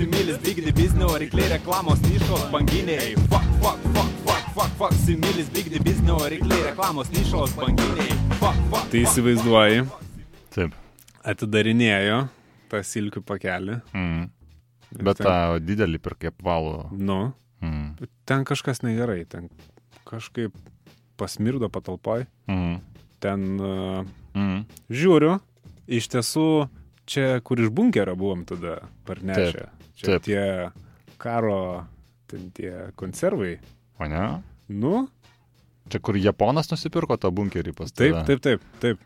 similis, bigdi biznio, varikliai reklamos nišos, banginiai. Fuck, fuck, fuck, fuck, fuck, fuck, similis, bigdi biznio, varikliai reklamos nišos, banginiai. Fuck, fuck. Tai įsivaizduoji, Taip. atidarinėjo tą silkių pakelį. Mm. Bet tą didelį per kaip valų. Nu, Mm. ten kažkas negerai, ten kažkaip pasmirdo patalpoj, Mm. ten uh, Mm. žiūriu, iš tiesų čia, kur iš bunkerio buvom tada parnešę. Čia taip. tie karo, ten tie konservai. O ne? Nu, Čia kur Japonas nusipirko tą bunkerį pas taip, tave. taip, taip, taip.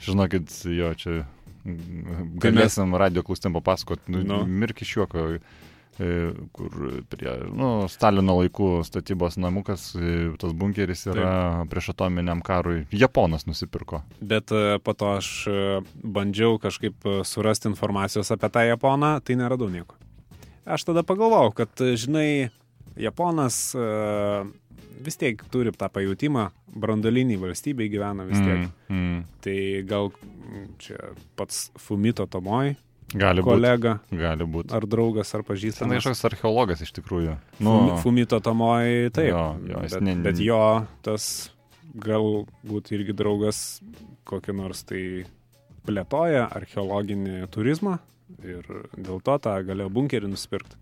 Žinokit, jo, čia galėsim radio klausim papasakot. Nu, Nu. Mirk iš juoko, e, kur prie, nu, Stalino laikų statybos namukas, e, tas bunkeris yra prieš atominiam karui. Japonas nusipirko. Bet e, po to aš bandžiau kažkaip surasti informacijos apie tą Japoną, tai neradau nieko. Aš tada pagalvojau, kad, e, žinai, Japonas e, vis tiek turi tą pajūtimą, brandolinį valstybei gyvena vis tiek. Mm, mm. Tai gal mm, čia pats Fumito Tomoj, Gali būti. kolega, Gali būti. ar draugas, ar pažįstamas. kažkoks archeologas iš tikrųjų. Nu, Fumito Tomoj, taip. Jo, jo, bet, ne- bet jo tas galbūt irgi draugas kokį nors tai plėtoja archeologinį turizmą ir dėl to tą galėjo bunkerį nusipirkti.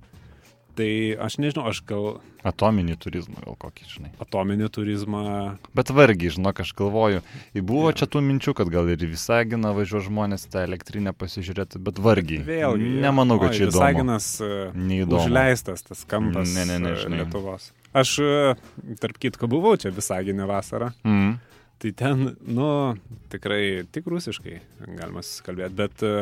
Tai aš nežinau, aš gal Atominį turizmą gal kokį, žinai. atominį turizmą. Bet vargiai, žinok, aš galvoju, buvo čia tų minčių, kad gal ir Visaginą važiuoja žmonės tą elektrinę pasižiūrėti, bet vargiai. Vėlgi. Nemanau, kad oi, čia įdomu. Visaginas e, Neįdomu. užleistas tas kampas Ne, ne, ne, e, žinai. Lietuvos. Aš, e, tarp kitko, buvau čia Visaginė vasarą. Mm. Tai ten, nu, tikrai tik rusiškai galima kalbėti, bet e,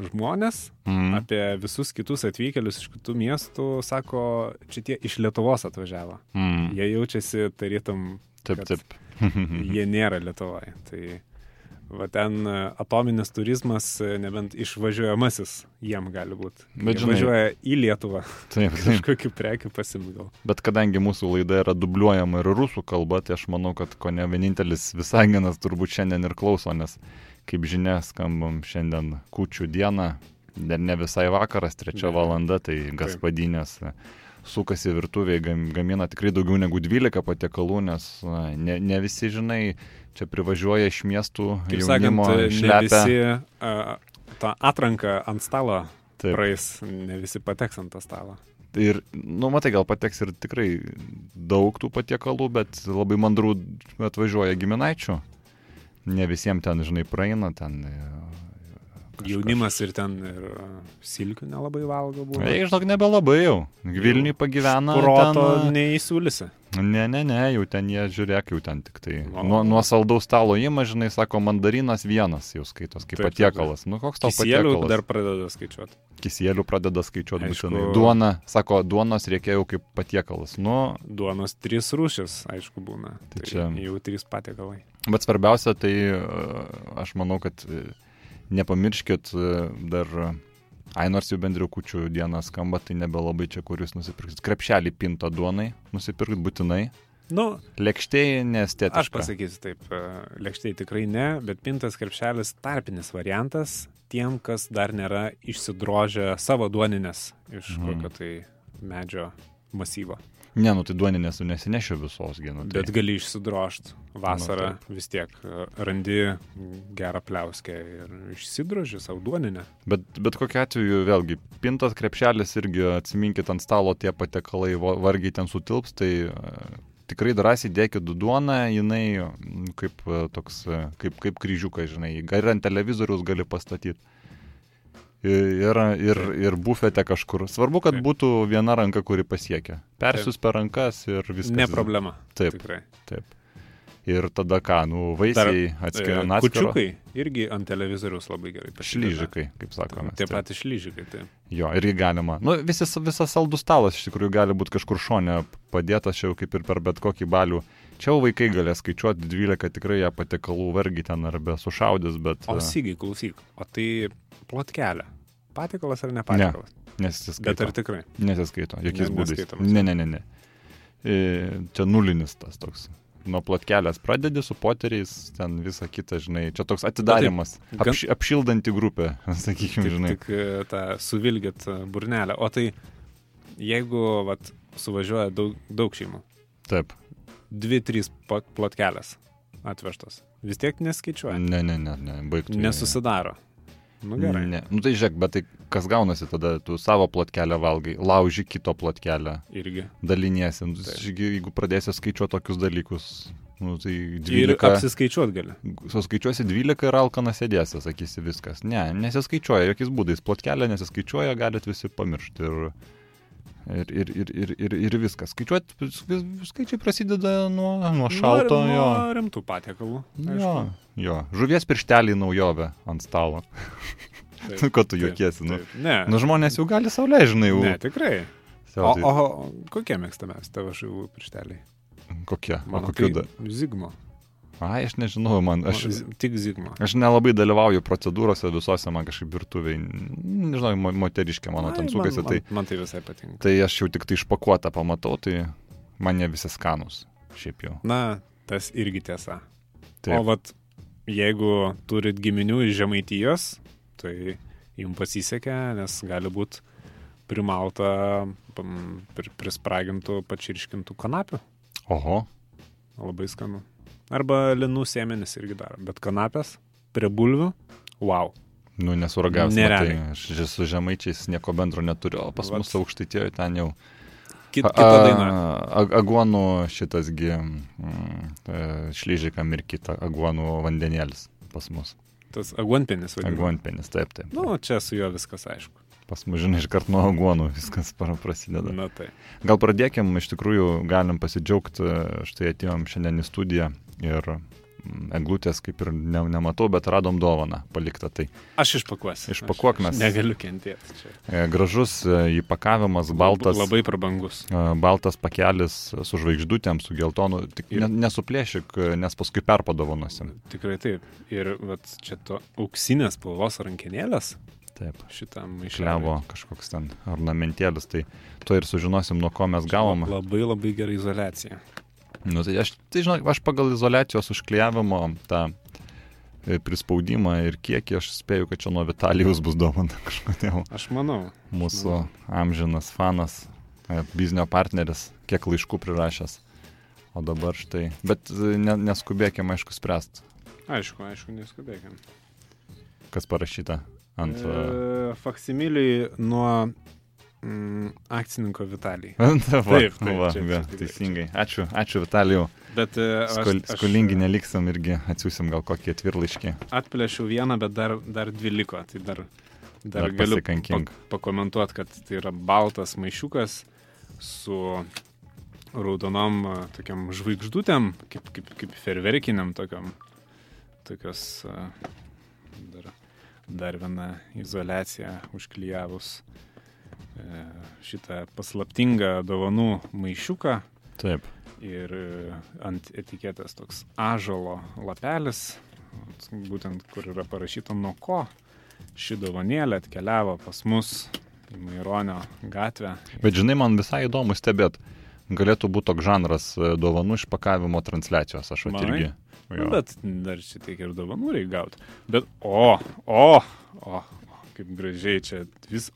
žmonės Mm. apie visus kitus atvykėlius iš kitų miestų sako, čia tie iš Lietuvos atvažiavo. Mm. Jie jaučiasi tarytum, Taip, taip. jie nėra Lietuvoje. Tai va ten e, atominis turizmas, e, nebent išvažiuojamasis jiem gali būti. Bet žinai- važiuoja į Lietuvą, taip, taip. kažkokiu prekiu pasimgal. Bet kadangi mūsų laida yra dubliuojama ir rusų kalba, tai aš manau, kad ko ne vienintelis Visaginas turbūt šiandien ir klauso, nes kaip žinia, skambam šiandien kučių dieną, dar ne visai vakaras, trečia valanda, tai gaspadinės e, sukasi virtuviai, gam- gamina tikrai daugiau negu 12 patiekalų, nes na, ne, ne visi, žinai, čia privažiuoja iš miestų, Kaip sakant, jaunimo ne šlepia. visi a, tą atranką ant stalo Taip. praeis, ne visi pateks ant tą stalą. Ir, nu, matai, gal pateks ir tikrai daug tų patiekalų, bet labai mandrų atvažiuoja giminaičių. Ne visiems ten, žinai, praeina, ten... e, kažkas- Jaunimas ir ten ir a, silkių nelabai valgo buvo. Ei, žinok, nebelabai jau. Vilniui pagyvena. Proto ten, neįsiūlysi. Ne, ne, ne, jau ten jie žiūrėk, jau ten tik tai. O. Nuo, nuo saldaus stalo įma, žinai, sako, mandarinas vienas jau skaitos kaip Taip, taip, patiekalas. Nu, koks tau Kisėlių patiekalas? dar pradeda skaičiuoti. Kisėlių pradeda skaičiuoti būtinai. Duona, sako, duonos reikia jau kaip patiekalas. Nu, Duonos trys rūšis, aišku, būna. Tai Tai čia- jau trys patiekalai. Bet svarbiausia, tai e, aš manau, kad e, nepamirškit e, dar, ai nors jau bendriau kučių dieną skamba, tai nebelabai čia kur jūs nusipirksit. Krepšelį pinto duonai, nusipirkit būtinai. Nu, Lėkštėj aš nestetiška. pasakysiu taip, e, lėkštai tikrai ne, bet pintas krepšelis tarpinis variantas tiem, kas dar nėra išsidrožę savo duoninės iš Mhm. kokio tai medžio masyvo. Ne, nu tai duoninės nesinešiu visos genų. Tai... Bet gali išsidrožti vasarą Nu, vis tiek e, randi gerą pliauskę ir išsidroži savo duoninę. Bet, bet kokiu atveju, vėlgi, pintas krepšelis irgi atsiminkit ant stalo tie patekalai va- vargiai ten sutilps, tai e, tikrai drąsiai dėkit duoną, jinai kaip e, toks, kaip, kaip kryžiukas, žinai, gali ant televizoriaus gali pastatyti. Ir, ir, ir bufete kažkur. Svarbu, kad Taip. būtų viena ranka, kuri pasiekia. Persius per rankas ir viskas. Ne problema. Taip. Tikrai. Taip. Ir tada ką, nu, vaisiai E, ant atskiro. Kučiukai irgi ant televizoriaus labai gerai. pasideda. Šlyžikai, kaip sakome. Tie Taip. patys šlyžikai, tai. Jo, irgi galima. Nu, visas, visas saldus stalas iš tikrųjų gali būti kažkur šone padėtas, čia jau kaip ir per bet kokį balių. Čia jau vaikai galės skaičiuoti 12, tikrai jie patiekalų vargiai ten arba sušaudys, bet O e, sygiai, klausyk, o tai plotkelė. Patiekalas ar ne patiekalas? Bet nesiskaito. ar tikrai? Nesiskaito, jokiais Ne- būdais. Ne, ne, ne, ne. E, Čia nulinis tas toks. nuo plotkelės pradedi su poteriais, ten visą kitą, žinai, čia toks atidarimas, Na taip, gan- apš, apšildanti grupė, sakykime, žinai. tik e, tą suvilgit e, burnelę. O tai jeigu vat, suvažiuoja daug, daug šeimų, Taip. dvi, trys plotkelės atvežtos, vis tiek neskaičiuoja. Ne, ne, ne, ne, baigtų. Nesusidaro. Nu gerai. Ne. Nu tai žiūrėk, bet tai kas gaunasi tada, tu savo plotkelę valgai, lauži kito plotkelę, Irgi. daliniesi. Nu. Taigi, jeigu pradėsi skaičiuoti tokius dalykus, nu, tai Ir 12, apsiskaičiuot gali. suskaičiuosi 12 ir alkana sėdėsi, sakysi viskas. Ne, nesiskaičiuoja, jokiais būdais. Plotkelė nesiskaičiuoja, galit visi pamiršti. Ir, ir, ir, ir, ir, ir, ir viskas. Skaičiuoti, vis- skaičiai prasideda nuo, nuo šalto. Nuo, jo. nuo rimtų patiekalų. Jo, jo. Žuvies pirštelį naujovę ant stalo. Taip, Nu, ko tu taip, juokiesi, nu. taip. Ne. Nu, žmonės jau gali sauliai, žinai, jau. Ne, tikrai. O, tai- o kokie mėgstamiausi tavo žuvų piršteliai? Kokie? O Mano kokių tai da? Zigmo. Ai, aš nežinau, man. Aš, Aš... Tik Zigmo. aš nelabai dalyvauju procedūrose visose, man kažkaip virtuviai. Nežinau, mo- moteriškė mano ten Ai, sukasi. man, Tai, man, man tai visai patinka. tai aš jau tik tai išpakuotą pamatau, tai man jie visi skanus. Šiaip jau. Na, tas irgi tiesa. Taip. O vat, jeigu turit giminių iš Žemaitijos, tai jums pasisekė, nes gali būti primalta pam, pri- prispragintų pačirškintų kanapių. Oho. Labai skanu. Arba linų sėmenis irgi daro. Bet kanapės prie bulvių, wow. Nu, nesuragavęs. Nerealiai. matai, Aš su žemaičiais nieko bendro neturiu, o pas Vat. mus aukštaitėjo ten jau. Kit, A- kita daina. Aguonų šitasgi mm, e, šlyžika mirkyta, aguonų vandenėlis pas mus. Tas aguonpenis vadinamas. Aguonpenis, taip, taip. Nu, čia su juo viskas aišku. Pas mus, žinai, iškart nuo aguonų viskas pra- prasideda. Na tai. Gal pradėkim, iš tikrųjų galim pasidžiaugti, štai atėjom šiandien į studiją ir mm, eglutės kaip ir ne, nematau, bet radom dovaną paliktą. Tai Aš išpakuosiu. Išpakuok mes. Negaliu kentėti čia. e, gražus e, įpakavimas, baltas, Labai prabangus. e, baltas pakelis su žvaigždutėm, su geltonu. Tik Ir- ne, nesuplėšyk, e, nes paskui perpadovanosim. Tikrai taip. Ir vat, čia to auksinės spalvos rankenėlės Taip. šitam Išlevo kažkoks ten ornamentėlis, tai to ir sužinosim, nuo ko mes gavom. Labai labai gera izolacija. Nu, tai aš, tai žinok, aš pagal izolacijos užkliavimo tą e, prispaudimą ir kiekį aš spėju, kad čia nuo Vitalijos bus dovana kažkodėl. Aš manau. Mūsų amžinas fanas, e, biznio partneris, kiek laiškų prirašęs. O dabar štai. Bet e, ne, neskubėkime, aišku, spręst, Aišku, aišku, neskubėkim. kas parašyta ant... E... E, faksimiliui nuo mm, akcininko Vitalijai. Va, Taip, taip, va, čia- va, čia teisingai. Ačiū, ačiū Vitalijau. Bet e, aš, Skol, aš skolingi neliksim irgi atsiųsim gal kokį atvirlaiškį. atplėšiau vieną, bet dar, dar dvi liko. Tai dar, dar, Dar galiu pasikankink. pakomentuoti, kad tai yra baltas maišiukas su raudonom a, tokiam žvaigždutėm, kaip, kaip, kaip ferverkiniam tokiam. Tokios a, dar, dar viena izolacija užklyjavus e, šitą paslaptingą dovanų maišiuką. Taip. Ir e, ant etiketės toks ažalo lapelis, būtent kur yra parašyta nuo ko ši dovanėlė atkeliavo pas mus į Maironio gatvę. Bet žinai, man visai įdomu stebėt. Galėtų būti toks žanras e, dovanų išpakavimo transliacijos, aš vat Manai? irgi. Nu, bet dar čia tiek ir dovanų reikia gauti. Bet o, o, o, kaip gražiai čia vis.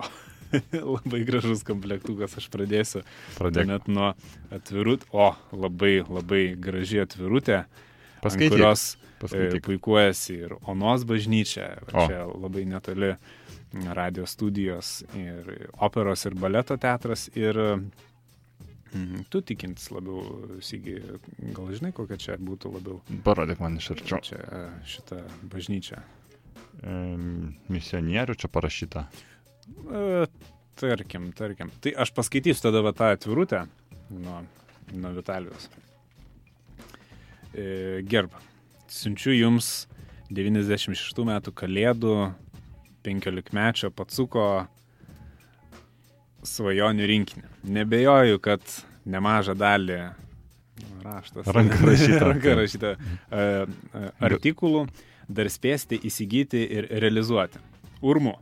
labai gražus komplektukas, aš pradėsiu. Pradėk. Net nuo atvirut, o, labai, labai graži atvirutė. Paskaityk. kurios e, Paskaityk. puikuojasi ir Onos bažnyčia, O. čia labai netoli radio studijos ir operos ir baleto teatras ir mm, tu tikintis labiau, Sygi, gal žinai, kokia čia būtų labiau Parodyk man iš arčiau. čia šita bažnyčia. E, misionierių čia parašyta. E, tarkim, tarkim. Tai aš paskaitysiu tada va tą atvirutę nuo, nuo Vitalijos. E, gerb, siunčiu jums 96 metų kalėdų 15 mečio patsuko svajonių rinkinį. Nebejoju, kad nemažą dalį raštas. Ranka rašyta. ranka rašyta e, e, artikulų dar spėsite įsigyti ir realizuoti. Urmu.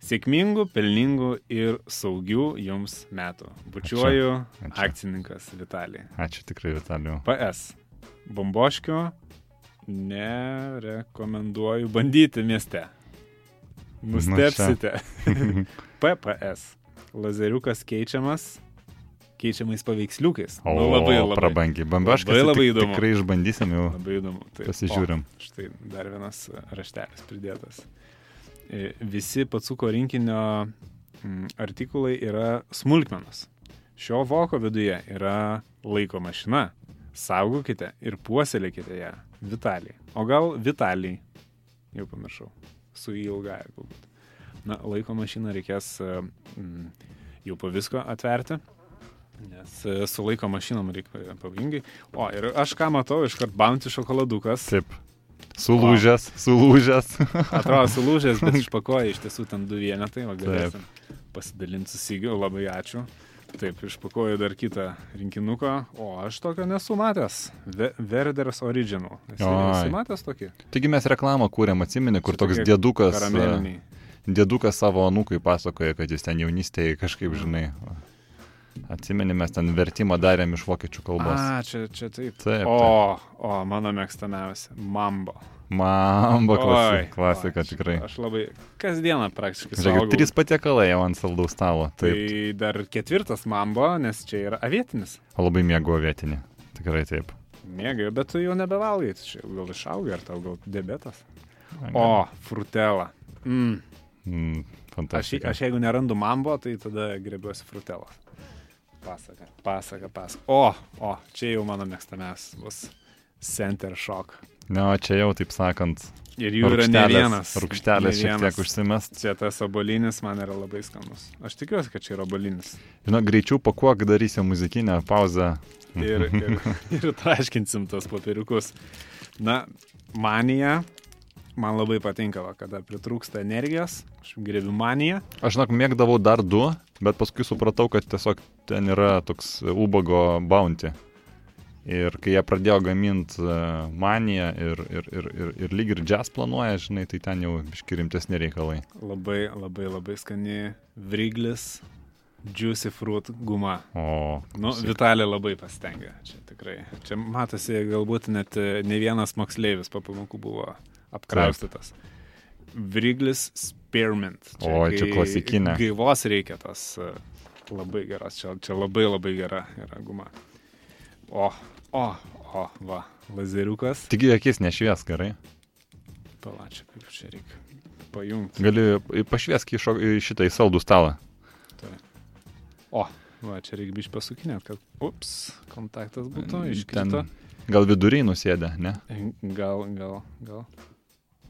Sėkmingų, pelningų ir saugių jums metų. Bučiuoju Ačiū. akcininkas Vitalija. Ačiū tikrai, Vitalijau. PS. Bomboškio nerekomenduoju bandyti mieste. Nustepsite. PPS. Lazeriukas keičiamas keičiamais paveiksliukais. O, nu, labai labai. prabangiai. Bambaškas. Labai labai įdomu. Tikrai išbandysim jau. Labai įdomu. Taip. Pasižiūrim. O, štai dar vienas raštelis pridėtas. E, Visi patsuko rinkinio artikulai yra smulkmenos. Šio voko viduje yra laiko mašina. Saugokite ir puoselėkite ją. Vitalijai. O gal Vitalijai? Jau pamiršau. Su ilgąją galbūt. Na, laiko mašiną reikės e, mm, jau po visko atverti. Nes e, su laiko mašinom reikia pavojingai. O, ir aš ką matau, iškart bounty šokoladukas. Taip. Sulūžęs, sulūžęs. Atrodo, sulūžęs, bet išpakoja iš tiesų ten du vienetai, o galėsim pasidalinti su Sigiu, labai ačiū. Taip, išpakoju dar kitą rinkinuką, o aš tokio nesu matęs. Ve Verders Original. Esi, matęs tokį? Taigi mes reklamą kūrėm, atsimeni, kur Čia toks dėdukas, Karameliniai. Dėdukas savo anūkui pasakoja, kad jis ten jaunystėje kažkaip, žinai, atsimeni, mes ten vertimą darėm iš vokiečių kalbos. A, čia, čia taip. Taip, O, o, mano mėgstamiausia. Mambo. Mambo Oi, klasika, oi, aš- tikrai. Aš labai kasdieną praktiškai Žiūrėk, trys patiekalai jau ant saldaus stalo. Tai Taip. dar ketvirtas mambo, nes čia yra avietinis. O labai mėgo vietinį. Tikrai taip. Mėgai, bet tu jau nebevalgai. Tai Čia gal išaugai, ar tau gal diabetas? O, frutela. Mm. Mm, Aš, fantastika. aš jeigu nerandu mambo, tai tada grebiuosi frutelos. Pasaka, pasaka, pasaka. O, o, čia jau mano mėgstamiausias bus Center Shock. Ne, o čia jau, taip sakant, Ir jų yra ne vienas. rūkštelės šiek tiek užsimest. Čia tas obolinis man yra labai skanus. Aš tikiuosi, kad čia yra obolinis. Žinau, greičiau pakuok, darysim muzikinę pauzę. Ir, ir, ir traškinsim tos papiriukus. Na, manija. Man labai patinka, va, kada pritrūksta energijos. Aš grebiu maniją. Aš žinok, mėgdavau dar du, bet paskui supratau, kad tiesiog ten yra toks ubago bounty. Ir kai jie pradėjo gaminti maniją ir, ir, ir, ir, ir lyg ir jazz planuoja, žinai, tai ten jau iški rimtesni reikalai. Labai, labai, labai skani vriglis, juicy fruit guma. O, Nu. Vitalė labai pasitengia. Čia tikrai. Čia matosi, galbūt net e, ne vienas moksleivis po pamokų buvo apkraustytas. Vriglis spearmint. O, čia klasikinė. Gaivos reikia tas e, labai geras. Čia, čia labai labai gera yra guma. O, o, o, va, lazeriukas. Tik akis nešvies gerai. Palačia, kaip čia reikia pajungti. Gali pašviesk į, šo, į šitą į saldų stalą. O, va, čia reikia biš pasukinėt, kad, ups, kontaktas būtų iškrito. gal viduriai nusėdė, ne? Gal, gal, gal.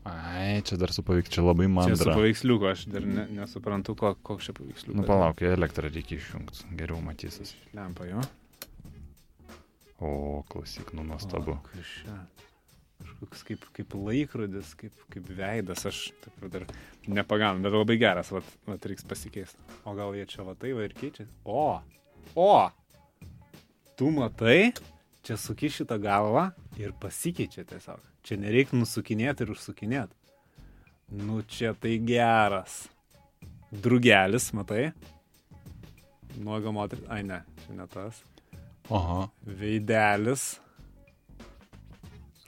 Ai, čia dar su paveiksliu, labai man. Su paveiksliuku, aš dar ne, nesuprantu, ko, koks čia paveiksliukas. Nu, palauk, elektrą reikia išjungti, geriau matysis. Lempa jo. O, klausyk, nu nuostabu. Kažkoks kaip, kaip laikrodis, kaip, kaip veidas, aš taip dar nepagaunu, bet labai geras, vat, vat reiks pasikeisti. O gal jie čia va tai va ir keičia? O, o, tu matai, čia suki šitą galvą ir pasikeičia tiesiog. Čia nereikia nusukinėti ir užsukinėti. Nu, čia tai geras. Drugelis, matai? Nuoga moteris. Ai, ne, čia ne tas. Aha. Veidelis.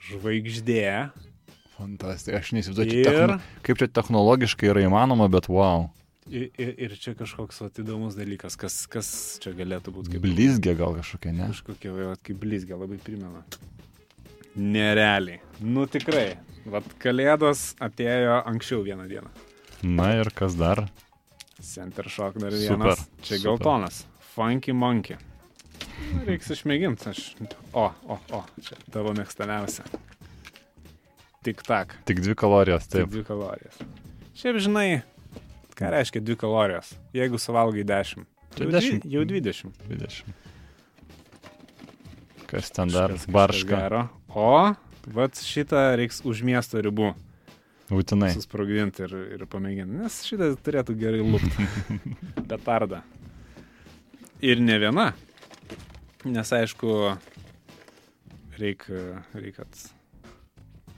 Žvaigždė. Fantastika, aš neįsivaizduoju, Ir- techno... kaip čia technologiškai yra įmanoma, bet wow. Ir, ir, ir čia kažkoks vat, įdomus dalykas, kas, kas čia galėtų būti kaip Blizgė gal kažkokia, ne? kažkokia, vat, kaip blizgė, labai primena. Nerealiai. Nu tikrai. Vat kalėdos atėjo anksčiau vieną dieną. Na ir kas dar? Center Shock dar Super, vienas. Čia super. geltonas. Funky Monkey. Na, Reiks išmėginti. Aš... O, o, o, čia tavo mėgstamiausia. Tik tak. Tik dvi kalorijos, Taip. taip. Dvi kalorijas. Šiaip žinai, ką reiškia dvi kalorijos, jeigu suvalgai 10. Čia Jau dvi- 10. Jau 20. 20. Kas ten dar? Barška. O, vat šitą reiks už miesto ribų Būtinai. susprogdinti ir, ir pamėginti, nes šitas turėtų gerai lūpti. Petarda. Ir ne viena. Nes aišku, reikia, reik, kad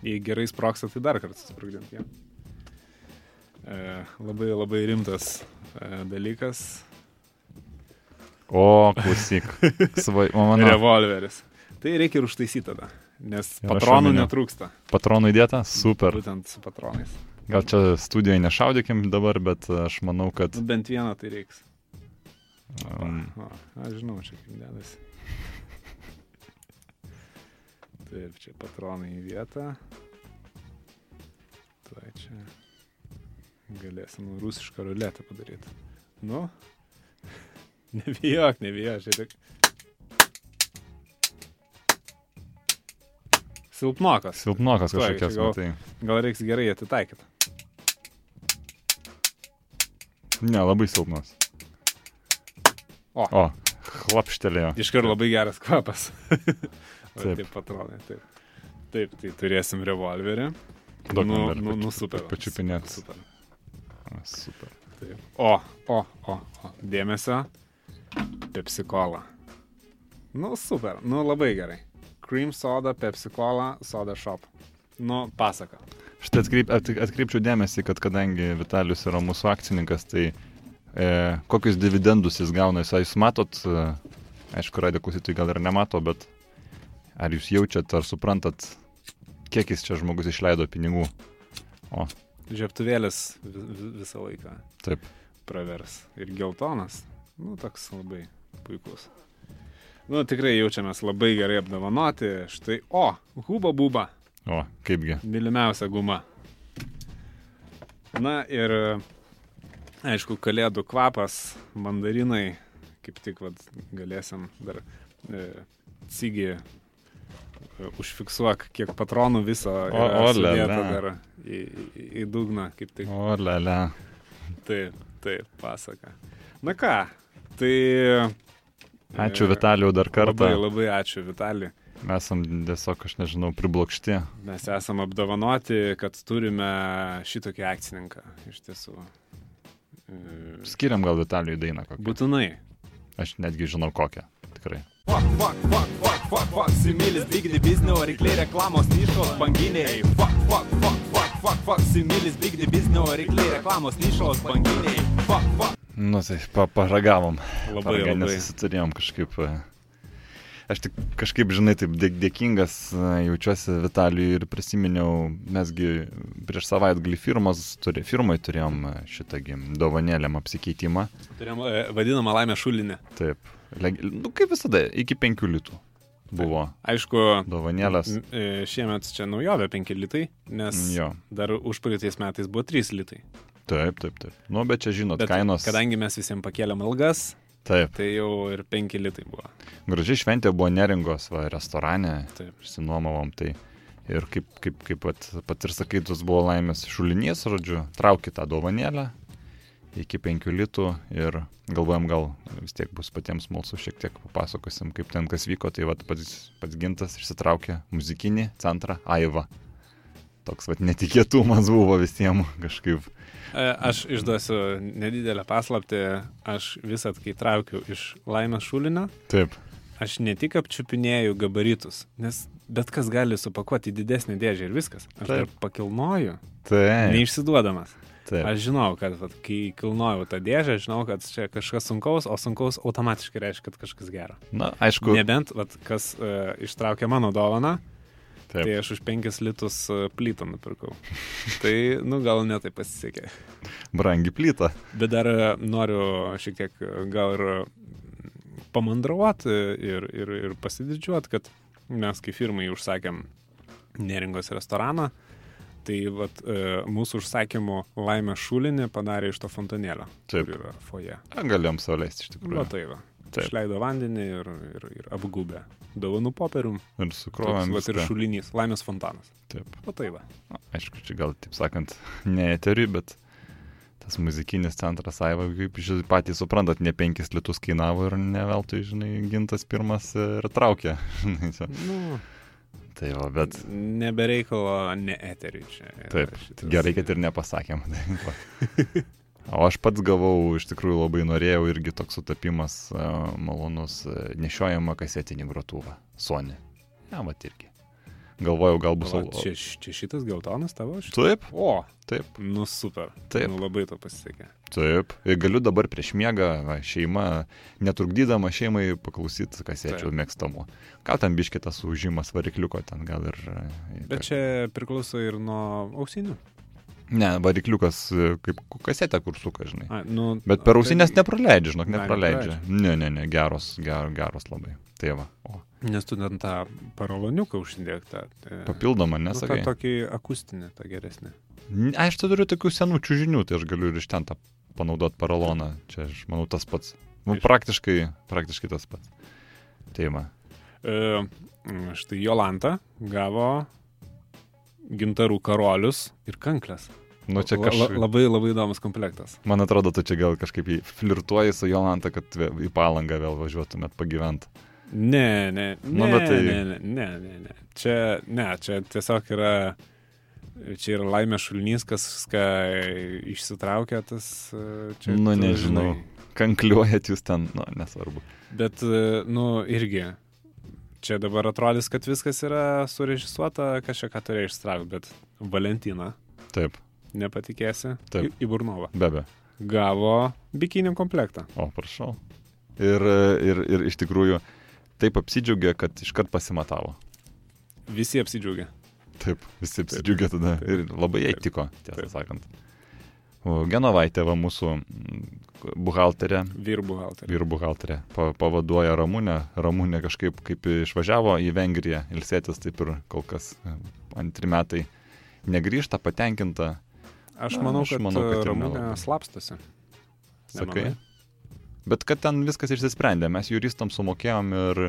jei gerai sproksta, tai dar kartą susprogdinti. Ja. E, labai labai rimtas e, dalykas. O, klausyk. Svai... Mano. Revolveris. Tai reikia ir užtaisyti tada, nes Ir patronų netrūksta. Patronų įdėta? Super. Būtent su patronais. Gal čia studijoje nešaudykim dabar, bet aš manau, kad... Nu, bent vieną tai reiks. Um, O, aš žinau, čia kaip dedasi. Taip, čia patronai į vietą. Tai čia galėsim rusišką ruletę padaryti. Nu, nebijok, nebijok, tik. Silpnokas. silpnokas kažkokias, gal- matai. Gal reiks gerai atitaikyti. Ne, labai silpnas. O. O, chlapštelėjo. Iškart labai geras kvapas. Taip. Taip, patronai, taip. Taip, tai turėsim revolverį. Man nu, nu, nu, super. pačiupinėt. Super. Super. Taip. O, o, o, o. Dėmesio. Pepsi cola. Nu, super. Nu, labai gerai. Cream soda, Pepsi cola, soda shop. Nu, pasaka. Štai atkreip, at, atkreipčiau dėmesį, kad kadangi Vitalius yra mūsų akcininkas, tai e, kokius dividendus jis gauna, jūs, jūs matot, e, aišku, radio klausytojai gal ir nemato, bet ar jūs jaučiat, ar suprantat, kiek jis čia žmogus išleido pinigų? O, Vis- visą laiką taip. pravers. Ir geltonas. Nu, toks labai puikus. Nu, tikrai jaučiamės labai gerai apdovanoti. Štai, o, huba buba. O, kaipgi. Mylimiausia guma. Na ir, aišku, kalėdų kvapas, mandarinai, kaip tik vat, galėsim dar e, cigi užfiksuok, kiek patronų viso yra dar į, į, į dugną, kaip tik. O, lele. Taip, taip, pasaka. Na ką, tai... Ačiū e, Vitalijau dar kartą. Labai, labai ačiū, Vitali. Mes esam tiesiog, aš nežinau, priblokšti. Mes esame apdovanoti, kad turime šitokį akcininką. Iš tiesų. E, Skiriam gal Vitalijui dainą kokią. Būtinai. Aš netgi žinau kokią. Tikrai. Fuck, fuck, fuck, fuck, fuck, fuck, similis bigdi biznio, reikliai reklamos nišos banginiai. Fuck, fuck, fuck, fuck, fuck, fuck, similis bigdi biznio, reikliai reklamos nišos banginiai. Fuck, fuck. Nu tai pa paragavom. Labai, Paragę labai. nesusiturėjom kažkaip. e, Aš tik kažkaip, žinai, taip dė dėkingas e, jaučiuosi Vitalijui ir prisiminiau, mesgi prieš savaitgalį firmos, turi, firmai turėjom e, šitągi dovanėlėm apsikeitimą. Turėjom vadinamą laimę šulinį. Taip, nu kaip visada, iki 5 litų buvo Aišku, dovanėlės. e, šiemet čia naujovė 5 litai, nes Jo, dar užpraeitais metais buvo 3 litai. taip, taip, taip. Nu, bet čia žinot, Bet kainos. kadangi mes visiems pakėlėm algas, Taip, tai jau ir 5 litai buvo. gražiai šventė buvo neringos, va, restorane, Taip. išsinuomavom tai. Ir kaip, kaip, kaip pat, pat ir sakai, tas buvo laimės šulinys, žodžiu, trauki tą dovanėlę iki 5 litų ir galvojam, gal vis tiek bus patiems smalsu, šiek tiek papasakosim, kaip ten kas vyko. Tai vat pats, pats gintas išsitraukė muzikinį centrą Aiva. Toks vat netikėtumas buvo visiems kažkaip. E, Aš išduosiu nedidelę paslapti, aš visat, kai traukiu iš laimės šulinio, Taip. aš ne tik apčiupinėjau gabaritus, nes bet kas gali supakuoti į didesnį dėžę ir viskas. Aš dar Taip. pakilnoju, Taip. neišsiduodamas. Taip. Aš žinau, kad vat, kai kilnojau tą dėžę, žinau, kad čia kažkas sunkaus, o sunkaus automatiškai reiškia, kad kažkas gero. Na, aišku. Nebent, vat, kas uh, ištraukė mano dovaną, Taip. tai aš už 5 litus uh, plytą nupirkau. tai, nu, gal netai pasisekė. Brangi plyta. Bet dar e, noriu šiek tiek e, gal ir pamandravoti ir, ir, ir pasididžiuoti, kad mes kaip firmai užsakėm neringos restoraną, tai vat, e, mūsų užsakymų laimę šulinį padarė iš to fontanėlio. Taip. Yra foje. Galėjom sauliaisti iš tikrųjų. Va tai va. Taip. Išleido vandenį ir, ir, ir apgubę. Dovanų popierium. Ir Toks, sukrovėm. vat, ir šulinys. Laimės fontanas. Taip. Va tai va. Na, aišku, čia gal, taip sakant, ne eteriui, bet tas muzikinis centras Aiva, kaip jūs patys suprantat, ne penkis litus kainavo ir ne veltui, žinai, gintas pirmas ir traukė. Nu, tai va, bet nebereikalo, ne eteriui čia. taip, šitas- gerai, kad ir nepasakėm. Tai va. O aš pats gavau, iš tikrųjų labai norėjau irgi toks sutapimas uh, malonus, uh, nešiojama kasetinį grotuvą, Sony. Ja, va irgi. Galvojau, gal bus... O, al- čia, čia šitas geltonas tavo? Šit... Taip, O, taip, nu super. Taip. Nu, labai to pasisekė. taip. Ir galiu dabar prieš miegą, va, šeima, netrukdydama šeimai paklausyti kasečių Taip. mėgstamų. Gal ten biškitas užžimas varikliuko ten gal ir... e, Bet čia priklauso ir nuo ausinių. Ne, varikliukas e, kaip kasetė, kur suka, žinai. A, nu, Bet per ausinės tai- nepraleidžia, žinok, Ai, nepraleidžia. Ne, ne, ne, geros, ger, geros labai. Tai va. O, Nes tu ten tą paraloniuką užsidėktą. papildoma, Nu, tą nesakai. tokį akustinį, tą geresnį. Aš tai turiu tokių senų čiūžinių, tai aš galiu ir iš ten tą panaudoti paraloną. Čia, aš manau, tas pats. Nu, Iš- praktiškai, praktiškai tas pats. Tai va. E, štai Jolanta gavo gintarų karolius ir kanklės. Nu, čia La- la- kažkaip. Labai labai įdomus komplektas. Man atrodo, tu čia gal kažkaip flirtuoji su Jolanta, kad į palangą vėl važiuotumėt pagyventi. Ne, ne, ne, Nu, tai- ne, ne, ne, ne, ne. Čia, ne, čia tiesiog yra, čia yra laimė šulnys, kas ką išsitraukia tas, e, čia. Nu, nežinau. žinai. Kankliuojat jūs ten, nu, nesvarbu. Bet, e, nu, irgi, čia dabar atrodys, kad viskas yra surežisuota, kažką ką turėjo ištraukti, bet Valentina, Taip, nepatikėsi, Taip. į, į Burnovą, be be. gavo bikinį komplektą. O, prašau. Ir, ir, ir iš tikrųjų taip apsidžiaugė, kad iškart pasimatavo. Visi apsidžiaugia. Taip, visi apsidžiaugė tada. Ir labai jai tiko, tiesą Taip. sakant. Genovaitė, va mūsų mm, buhalterė, Vyrų buhalterį. vyrų buhalterė, pa, pavaduoja Ramūnę. Ramūnė kažkaip kaip išvažiavo į Vengriją ilsėtis, taip ir kol kas e, antri metai negrįžta, patenkinta. Aš Na, manau, aš kad, manau, kad ir Ramūnė nelabai. slapstosi. Sakai. Nemanai? Bet kad ten viskas išsisprendė, mes juristam sumokėjom ir...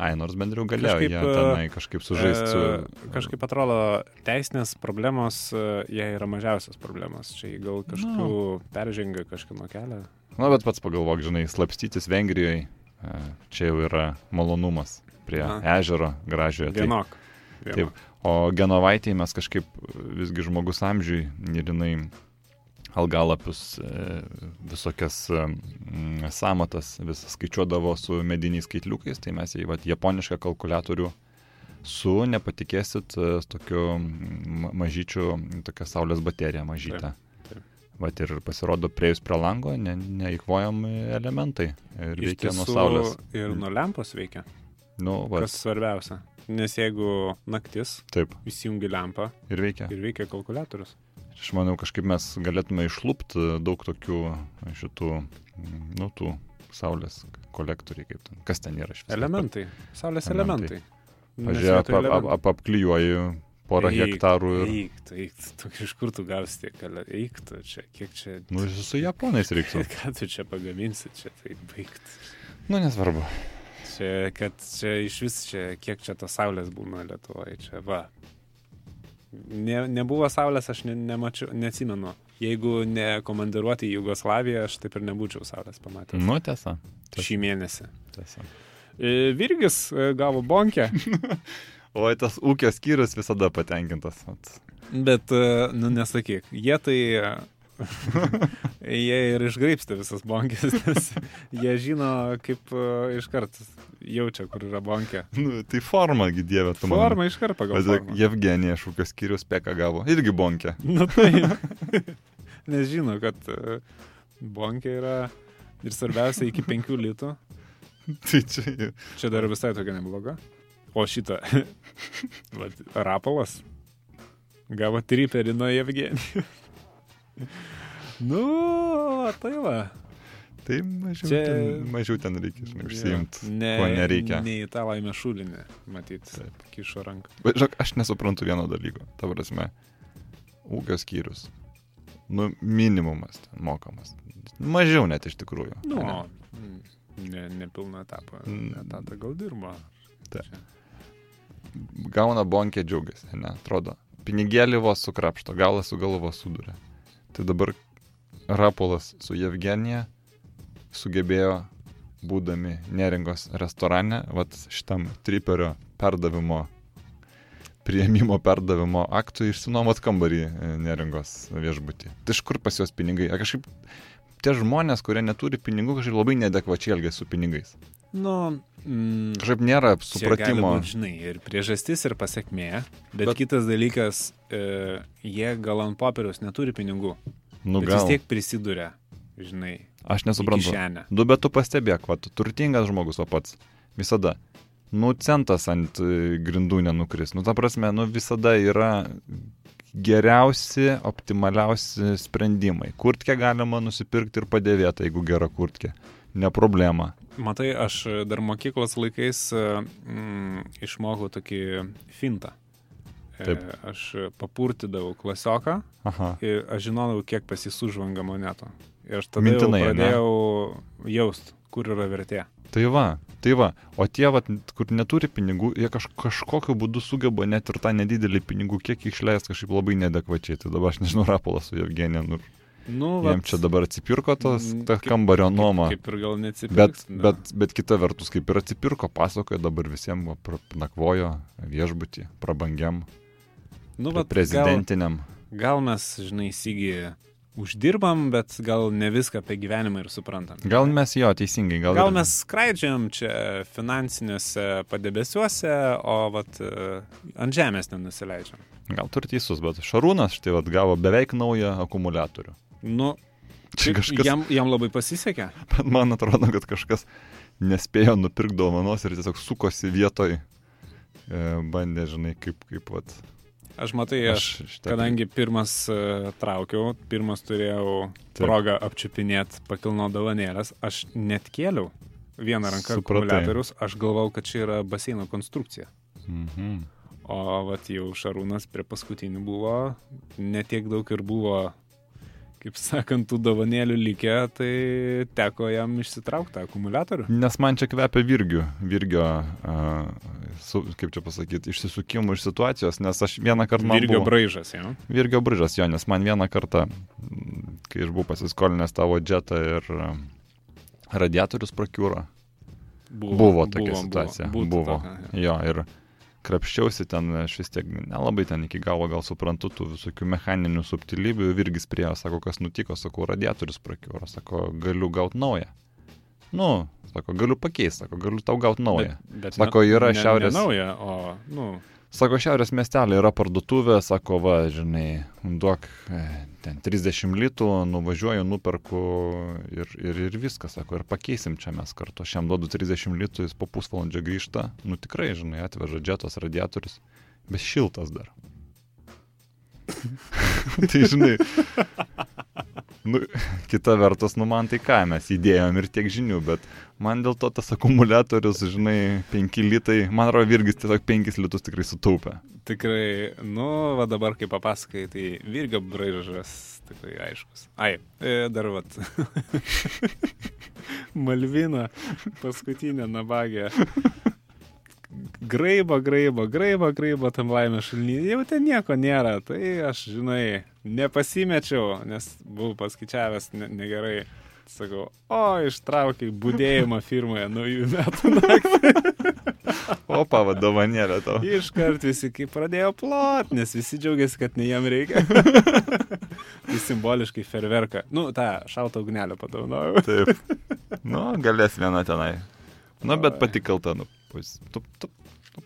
Ai, nors bendriau galėjo Kažkaip, jie e, tenai kažkaip sužaisti su... E, Kažkaip atrodo, teisinės problemos, e, jie yra mažiausios problemos. Čia gal kažkokiu peržengia kažkino kelią. Na, bet pats pagalvok, žinai, slapstytis Vengrijoje, čia jau yra malonumas prie Na. ežero gražiojo. Tai, Vienok. Taip. o Genovaitėje mes kažkaip visgi žmogus amžiui ir jinai algalapius, e, visokias samatas vis skaičiuodavo su mediniais skaitliukais, tai mes į vat, japonišką kalkulatorių su, nepatikėsit, e, tokiu mažyčiu, tokia saulės baterija mažytė. Vat ir pasirodo, prieus prie lango, ne, neįkvojami elementai. Ir Iš veikia nuo saulės. Ir nuo lempos veikia. Nu, va, Kas svarbiausia. Nes jeigu naktis, taip, įsijungi lempą ir veikia. ir veikia kalkulatorius. Aš manau, kažkaip mes galėtume išlūpti daug tokių šitų, mm, nu, tų saulės kolektoriai, kaip ten. Kas ten yra iš viso? Elementai. Saulės Elementai. Pažiūrėjau, ap, ap, ap, apklijuoji porą Eik, hektarų ir... Eik, eik, tu, iš kur tu gausi tiek, eik tu čia, kiek čia, Nu, su japonais reiktų. ką tu čia pagaminsi, čia tai baigt. Nu, nesvarbu. Čia, kad čia iš vis čia, kiek čia tos saulės būna Lietuvoje, čia va. Ne, nebuvo saulės, aš ne, nemačiau, neatsimenu. Jeigu ne komandiruoti į Jugoslaviją, aš taip ir nebūčiau saulės pamatęs. Nu, tiesa. tiesa, Šį mėnesį. tiesa. E, Virgis e, gavo bonkę, O tas ūkio skyrius visada patenkintas. Bet, e, nu nesakyk, jie tai... jie ir išgraipstė visas bonkės, nes jie žino, kaip e, iškart jaučia, kur yra bonkė. Nu, tai forma, dieve, tu man. Forma iškart pagal formą. Jevgenija iš ūkio skyrius peka gavo. Irgi bonkė. Nu tai. Nes žino, kad e, bonkė yra ir svarbiausia iki 5 litų. tai čia... Čia dar visai tokia nebloga. O šitą. vat, Rapolas gavo triperį nuo Evgenijų. Nu, tai va. Tai mažiau, Čia- ten, mažiau ten reikia, žinai, užsiimti, Ne, ko nereikia. Ne į tą laimę šulinį, matyt, kišo ranką. Bet žinok, aš nesuprantu vieno dalyko. Ta prasme, ūkio skyrius. Nu, minimumas ten mokamas. Mažiau net iš tikrųjų. Nu, ane? mm, ne, nepilną etapą. Mm. Etatą gal dirba. Taip. Gauna bonkė džiaugiasi, ne, atrodo. Pinigėlį vos sukrapšto, galą su galva suduria. Tai dabar Rapolas su Jevgenija sugebėjo, būdami neringos restorane, vat šitam triperio perdavimo, prieimimo perdavimo aktui išsinuomot kambarį e, neringos viešbutį. Tai iš kur pas juos pinigai? A, kažkaip tie žmonės, kurie neturi pinigų, kažkaip labai nedekvačiai elgia su pinigais. Nu, mm, Kažkaip nėra supratimo. Būt, žinai, ir priežastis, ir pasiekmė. Bet, bet kitas dalykas, e, jie gal ant popieriaus neturi pinigų. Nu, gal. vis tiek prisiduria, žinai. Aš nesuprantu. Du, bet tu pastebėk, va, tu turtingas žmogus, o pats. Visada. Nu, centas ant e, grindų nenukris. Nu, ta prasme, nu, visada yra geriausi, optimaliausi sprendimai. Kurtkę galima nusipirkti ir padėvėti, jeigu gera kurtkė. Ne problema. Matai, aš dar mokyklos laikais e, mm, išmokau tokį fintą. E, Taip. Aš papurtidavau klasioką Aha. ir aš žinodavau, kiek pas jį sužvanga monetų. Ir aš tada Mintinai, pradėjau jaust, kur yra vertė. Tai va, tai va. O tie, va, kur neturi pinigų, jie kaž, kažkokiu būdu sugeba net ir tą nedidelį pinigų kiekį išleisti kažkaip labai nedekvačiai. Tai dabar aš nežinau, Rapolas su Evgenija, nu, Nu, jiem čia dabar atsipirko tos Mm, ta kaip- kambario nuoma. Kaip ir gal Bet, neatsipirks. bet, bet kita vertus, kaip ir atsipirko, pasakoja dabar visiems nakvojo viešbutį, prabangiam, nu, vat, gal, prezidentiniam. gal mes, žinai, įsigy uždirbam, bet gal ne viską apie gyvenimą ir suprantam. Gal mes jo teisingai, gal, Gal ir- mes skraidžiam čia finansiniuose padebesiuose, o vat, e, ant žemės nenusileidžiam. Gal turi teisus, bet Šarūnas štai vat, gavo beveik naują akumuliatorių. Nu, Čia kažkas, jam, jam labai pasisekė. man atrodo, kad kažkas nespėjo nupirkti dovanos ir tiesiog sukosi vietoj, e, bandė, žinai, kaip, kaip, vat, Aš matai, aš, aš šitą- kadangi pirmas uh, traukiau, pirmas turėjau Taip. progą apčiupinėti pakilno dovanėlės, aš net kėliau vieną ranką akumuliatorius, aš galvau, kad čia yra baseino konstrukcija. Mhm. O vat jau Šarūnas prie paskutinių buvo, netiek daug ir buvo, kaip sakant, tų dovanėlių likę, tai teko jam išsitraukti akumuliatorių. Nes man čia kvepia virgių, virgio, a, su, kaip čia pasakyti, išsisukimų iš situacijos, nes aš vieną kartą man Virgio buvo... braižas, jo. Virgio bržas, jo, nes man vieną kartą, kai aš buvau pasiskolinęs tavo džetą ir radiatorius prakiūro, buvo tokia situacija. Buvo. buvo. Tokia, jo. Jo, ir krapščiausi ten, aš vis tiek nelabai ten iki galo gal suprantu tų visokių mechaninių subtilybių, virgis prie, sako, kas nutiko, sakau, radiatorius prakiūro, sako, galiu gauti naują. Nu, sako, galiu pakeisti, sako, galiu tau gauti naują. Bet Sako, ne- yra ne- šiaurės- Ne nauja, o, nu, Sako, šiaurės miestelė yra parduotuvė, sako, va, žinai, duok e, ten 30 litų, nuvažiuoju, nuperku ir, ir, ir viskas, sako, ir pakeisim čia mes kartu. Aš jam duodu 30 litų, jis po pusvalandžio grįžta, nu tikrai, žinai, atveža džetos radiatorius, bet šiltas dar. tai, žinai, nu, kita vertus, nu man tai ką, mes įdėjom ir tiek žinių, bet man dėl to tas akumuliatorius, žinai, 5 litai, man atrodo, Virgis tiesiog 5 litus tikrai sutaupė. tikrai, nu, va dabar kaip papasakai, tai Virgio braižas tikrai aiškus. Ai, e, dar vat. Malvina, paskutinė nabagė. Graiba, graiba, graiba, graiba tam laimė šalnyje. Jau ten nieko nėra. Tai aš, žinai, nepasimečiau, nes buvau paskaičiavęs ne, negerai. Sakau, o, ištraukiai būdėjimą firmoje naujų metų naktį. Opa, vadovanėlė tau. Iškart visi kaip pradėjo plot, nes visi džiaugiasi, kad ne jam reikia. tai simboliškai ferverką. Nu, tą šaltą ugnelę padovanojau. Taip. Nu, galės viena tenai. Nu, bet pati kalta, nu, pus. Tu, tu, tu.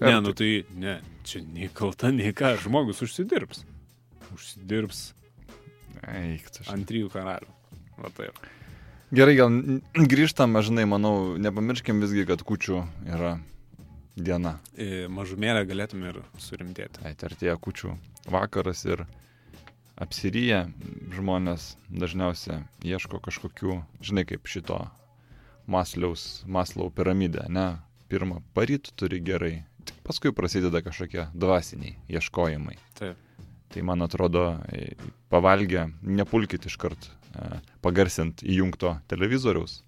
Ne, nu tai, ne, čia nei kalta, nei ką, žmogus užsidirbs. Užsidirbs Eik, tu ant trijų karalių. Va taip. Gerai, gal grįžtam, aš žinai, manau, nepamirškim visgi, kad kučių yra diena. E, Mažumėlę galėtume ir surimtėti. Tai artėja kučių vakaras ir apsiryję žmonės dažniausiai ieško kažkokių, žinai, kaip šito masliaus, maslau piramidę, ne? Pirmą paryt turi gerai, tik paskui prasideda kažkokie dvasiniai ieškojimai. Taip. Tai man atrodo, e, pavalgę, nepulkit iškart e, pagarsint įjungto televizoriaus,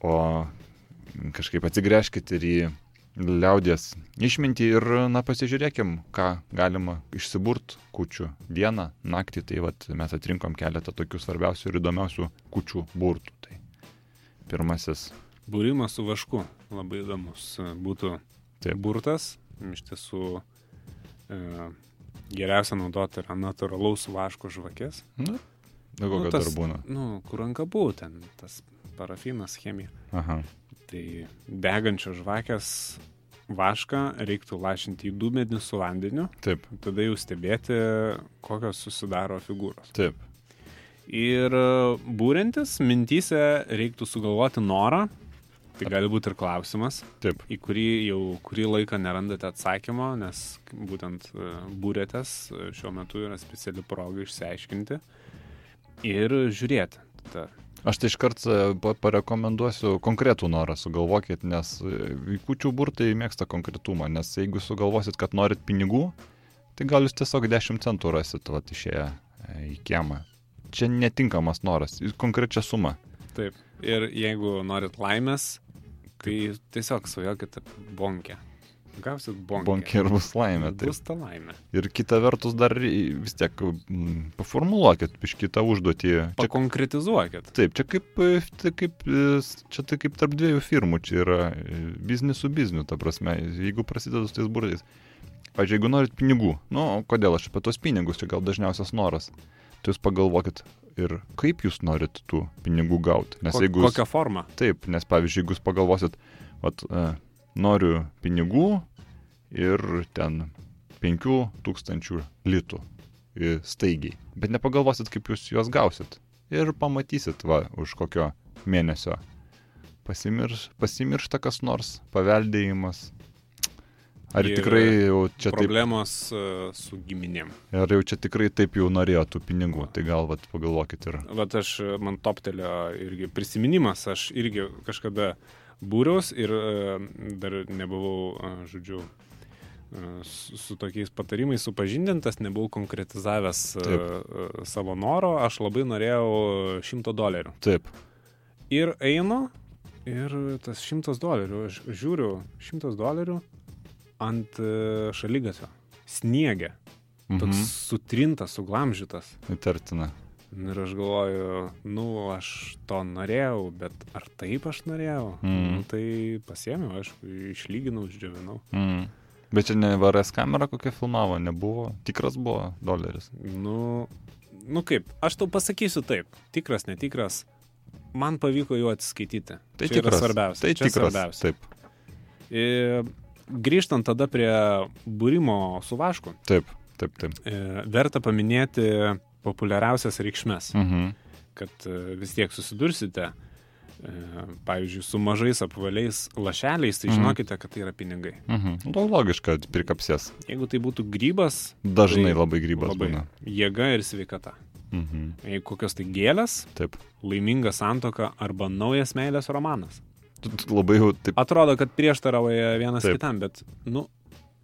o kažkaip atsigręžkit ir į liaudės išmintį ir, na, pasižiūrėkim, ką galima išsiburt kučių dieną, naktį. Tai vat, mes atrinkom keletą tokių svarbiausių ir įdomiausių kučių burtų. Tai pirmasis, Būrimas su vašku labai įdomus būtų Taip. burtas. Iš tiesų e, geriausia naudoti yra natūralaus vaško žvakės. nu, nu kokio tas- dar būna. Nu, kur ant kabų ten, tas parafinas, chemija. Aha. Tai degančios žvakės vašką reiktų lašinti į dūmedį su vandeniu, Taip, tada jau stebėti, kokios susidaro figūros. taip. Ir būrintis, mintyse reiktų sugalvoti norą, tai gali būti ir klausimas, Taip. į kurį jau kurį laiką nerandate atsakymo, nes būtent e, būrėtės e, šiuo metu yra speciali proga išsiaiškinti ir žiūrėti. Ta, Aš tai iškart e, pa- parekomenduosiu konkretų norą sugalvokit, nes kūčių burtai mėgsta konkretumą, nes jeigu sugalvosit, kad norit pinigų, tai gal jūs tiesiog 10 centų rasit, va, išėję į kiemą. Čia netinkamas noras, jūs konkrečią sumą. taip. Ir jeigu norit laimės, tai tiesiog svajokit apie bonkę. Gausit bonkę. Bonkė ir bus laimė. Tai. Bus ta laimė. Ir kita vertus dar vis tiek paformuluokit iš kitą užduotį. Čia, Pakonkretizuokit. taip, čia kaip, e, tai kaip, e, čia tai kaip tarp dviejų firmų, čia yra e, biznis su bizniu, ta prasme, jeigu prasideda su tais burtais. Pavyzdžiui, jeigu norit pinigų, nu, kodėl aš apie tos pinigus, čia gal dažniausias noras, tai jūs pagalvokit ir kaip jūs norit tų pinigų gauti. Nes Ko, jeigu jūs, kokią formą? Taip, nes pavyzdžiui, jeigu jūs pagalvosit, vat, e, noriu pinigų ir ten 5000 litų e, staigiai, bet nepagalvosit, kaip jūs juos gausit. Ir pamatysit, va, už kokio mėnesio pasimirš, pasimiršta kas nors, paveldėjimas. Ar Ir tikrai jau čia taip, Problemos e, su giminėm. ar jau čia tikrai taip jau norėjo tų pinigų, tai gal vat, pagalvokit ir. Vat aš, e, man toptelio irgi prisiminimas, aš irgi kažkada būriaus ir e, dar nebuvau, e, žodžiu, e, su, su tokiais patarimais supažindintas, nebuvau konkretizavęs e, Taip. e, savo noro, aš labai norėjau šimto dolerių. Taip, Ir einu, ir tas šimtas dolerių, aš žiūriu, šimtas dolerių ant e, šalygatvio. Sniegė. Toks mhm. sutrintas, suglamžytas. įtartina. Ir aš galvoju, nu, aš to norėjau, bet ar taip aš norėjau? Mm. Nu, tai pasiemiau, aišku, išlyginau, išdžiovinau. Mm. Bet čia ne VRS kamera kokia filmavo, nebuvo. Tikras buvo doleris. Nu, nu kaip, aš tau pasakysiu taip, tikras, netikras, man pavyko juo atsiskaityti. Tai Čia tikras. svarbiausia. Tai Čia tikras. svarbiausia. Taip, E, grįžtant tada prie būrimo su vašku, taip, taip, taip. e, verta paminėti populiariausias reikšmes, Mhm. kad e, vis tiek susidursite, e, pavyzdžiui, su mažais apvaliais lašeliais, tai Mhm. žinokite, kad tai yra pinigai. Mhm. Nu, logiška, prikapsės. Jeigu tai būtų grybas, Dažnai Tai labai grybas labai būna. jėga ir sveikata. Mhm. Jeigu kokios tai gėlės, Taip. laiminga santoka arba naujas meilės romanas. Labai jau taip. Atrodo, kad prieštarauja vienas Taip. kitam, bet, nu,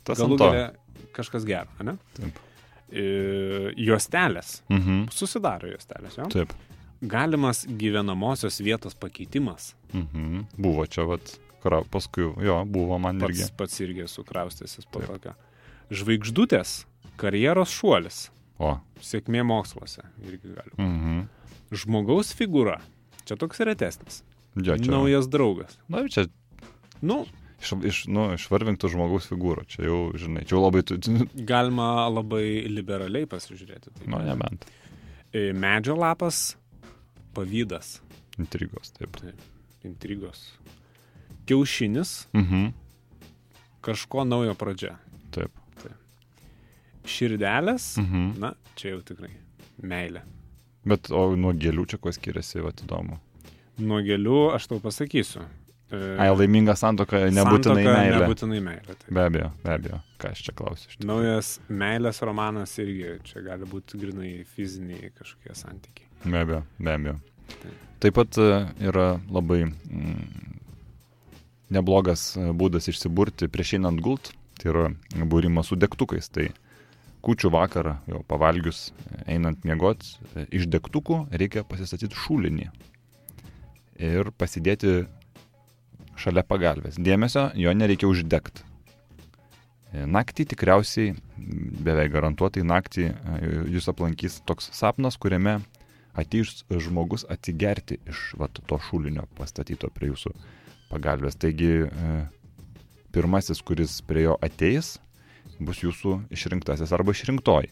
Tas galų galę kažkas gero, ne? Taip. E, juostelės. Mhm. Susidaro juostelės, jo? Taip. Galimas gyvenamosios vietos pakeitimas. Mhm. Buvo čia, vat, kra, paskui, jo, buvo man irgi. Pats, pats irgi sukraustėsis po tokio. Žvaigždutės, karjeros šuolis, O. sėkmė moksluose irgi gali. Mhm. Žmogaus figūra. Čia toks retesnis. Jo, čia. Naujas draugas. Na, čia Nu, iš, iš, nu, išvarvinktų žmogaus figūrą. Čia jau, žinai, čia jau labai, nu, galima labai liberaliai pasižiūrėti. Tai nebent. E, Medžio lapas, pavydas, Intrigos, taip. intrigos. Kiaušinis, Mhm. kažko naujo pradžia. Taip. Širdelės, Mhm. na, čia jau tikrai meilė. Bet, o nuo gėlių čia kuo skiriasi, va, įdomu. Nuo gėlių aš tau pasakysiu. E, Ai, laiminga santoka nebūtinai santuoka meilė. Nebūtinai meilė. Tai. Be abejo, be abejo. Ką aš čia klausiu. Naujas meilės romanas irgi čia gali būti grinai fiziniai kažkokie santykiai. Be abejo, be abejo. Taip. Taip pat e, yra labai mm, neblogas e, būdas išsiburti prieš einant gult, tai yra būrimas su degtukais. Tai kučių vakarą, jau pavalgius, einant miegot, iš degtukų reikia pasistatyti šulinį ir pasidėti šalia pagalbės. Dėmesio, jo nereikia uždegti. Naktį tikriausiai, beveik garantuotai naktį e, jūs aplankys toks sapnas, kuriame ateis žmogus atsigerti iš vat, to šulinio pastatyto prie jūsų pagalbės. Taigi e, pirmasis, kuris prie jo ateis, bus jūsų išrinktasis arba išrinktoji.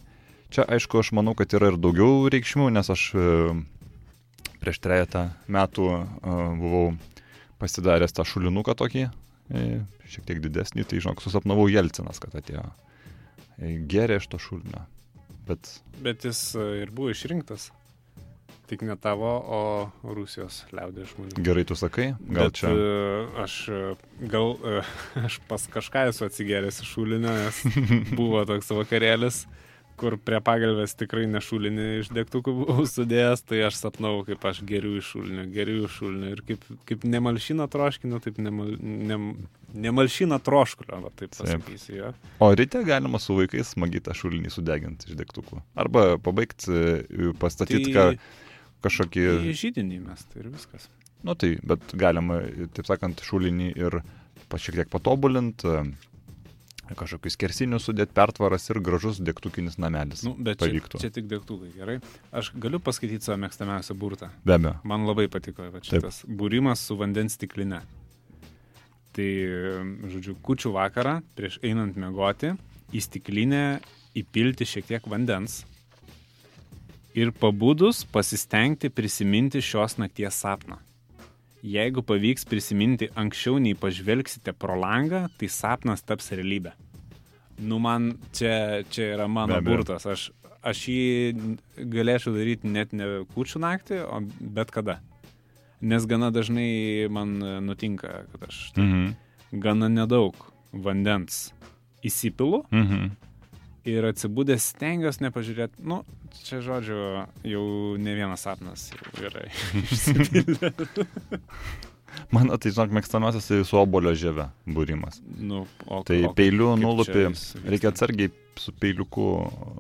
Čia aišku, aš manau, kad yra ir daugiau reikšmių, nes aš e, prieš trejata metų e, buvau pasidaręs tą šulinuką tokį, e, šiek tiek didesnį, tai žinok, susapnavau Jelcinas, kad atėjo. E, Geria iš to šulinio. Bet Bet jis ir buvo išrinktas. Tik ne tavo, o Rusijos liaudės žmonių. gerai tu sakai, gal Bet, čia. Aš gal aš pas kažką esu atsigėręs iš šulinio, nes buvo toks vakarėlis, kur prie pagalbės tikrai ne šulinį iš degtukų buvau sudėjęs, tai aš sapnau, kaip aš geriu iš šulinio, geriu iš šulinio ir kaip, kaip nemalšina troškinio, taip nemal, nem, nemalšina troškulio, va taip pasakysiu. Jo. O ryte galima su vaikais smagi tą šulinį sudeginti iš degtukų. Arba pabaigti, pastatyti Tai- ką, kažkokį... Į žydinį mes tai ir viskas. Nu tai, bet galima, taip sakant, šulinį ir šiek tiek patobulinti, kažkokius kersinius sudėti, pertvaras ir gražus degtukinis namelis. Nu, bet čia, pavyktų. čia tik degtukai, gerai. Aš galiu pasakyti savo mėgstamiausią burtą. Be abejo. Man labai patiko va, šitas būrimas su vandens stikline. Tai, žodžiu, kučių vakarą, prieš einant mėgoti, į stiklinę įpilti šiek tiek vandens ir pabudus pasistengti prisiminti šios nakties sapną. Jeigu pavyks prisiminti anksčiau nei pažvelgsite pro langą, tai sapnas taps realybė. Nu, man čia, čia yra mano burtas. Aš, aš jį galėčiau daryti net ne kučių naktį, o bet kada. Nes gana dažnai man nutinka, kad aš Mhm. gana nedaug vandens įsipilu Mhm. Ir atsibūdęs stengiuosi nepažiūrėti. Nu, čia žodžiu, jau ne vienas sapnas yra išsipildęs. Mano tai, žinok, mėgstamiausias tai su obolio žieve būrimas. nu, o, Tai o peiliu nulupi, reikia atsargiai su peiliuku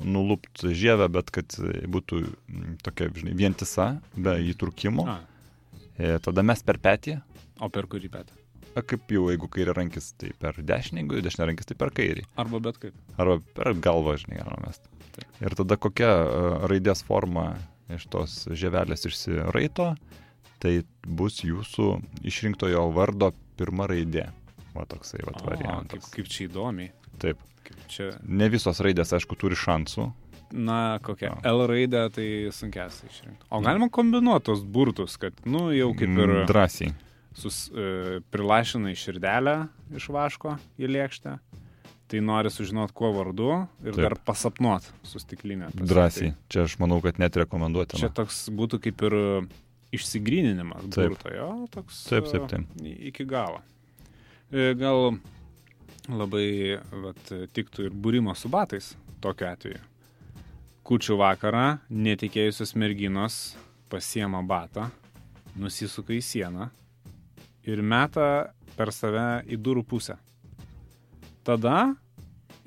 nulupti žievę, bet kad būtų mm, tokia, žinai, vientisa, be įtrukimo. A, E, tada mes per petį, o per kurį petą? A, kaip jau jeigu kairė rankis, tai per dešinį, jeigu dešinė rankis, tai per kairį. Arba bet kaip. Arba per galvą, žinai, galima mest. Taip. Ir tada kokia e, raidės forma iš tos žievelės išsiraito, tai bus jūsų išrinktojo vardo pirma raidė. Va toksai, va O, kaip, variantas. kaip čia įdomiai. Taip. Kaip čia, Ne visos raidės, aišku, turi šansų. na, kokia Jo. L raidę, tai sunkiausia išrinkti. O galima kombinuoti tos burtus, kad, nu, jau kaip ir Drąsiai. Sus, e, prilašinai širdelę iš vaško į lėkštę, tai nori sužinoti, kuo vardu ir Taip. dar pasapnuot su stiklinė. Tas- Drąsiai. Čia aš manau, kad net rekomenduotina. čia toks būtų kaip ir išsigryninimas burto, jo, toks Taip, taip, e, taip. i- iki galo. E, Gal labai vat, tiktų ir būrimo su batais tokiu atveju. Kučių vakarą netikėjusios merginos pasiema batą, nusisuka į sieną ir meta per save į durų pusę. Tada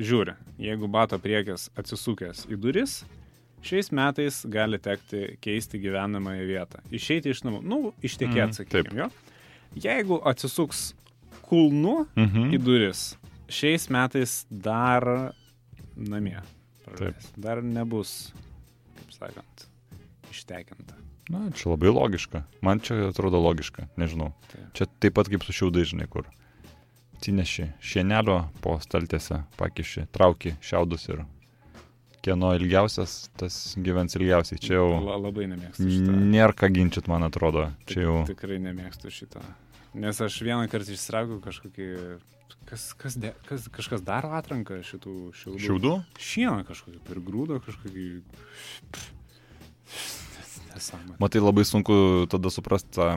žiūri, jeigu bato priekis atsisukęs į duris, šiais metais gali tekti keisti gyvenamąją vietą. Išeiti iš namų, nu, ištekėti, taip. sakykime, jo. Jeigu atsisuks kulnu į Mhm. duris, šiais metais dar namie. praleis. Dar nebus, kaip sakant, ištekinta. Na, čia labai logiška. Man čia atrodo logiška, nežinau. Taip. Čia taip pat kaip su šiaudai, žinai, kur. Atsineši šienelio po staltėse, pakiši, trauki šiaudus ir kieno ilgiausias, tas gyvens ilgiausiai. Čia jau La, labai nemėgstu šitą. nėra ką ginčyti, man atrodo. Čia jau. Tikrai nemėgstu šitą. Nes aš vieną kartą išsitraukiau kažkokį... Kas, kas, de, kas, kažkas daro atranką šitų šiaudų. Šiaudų? Šieną kažkokį, per grūdą kažkokį... Nesąmonė. Matai, labai sunku tada suprasti, tą,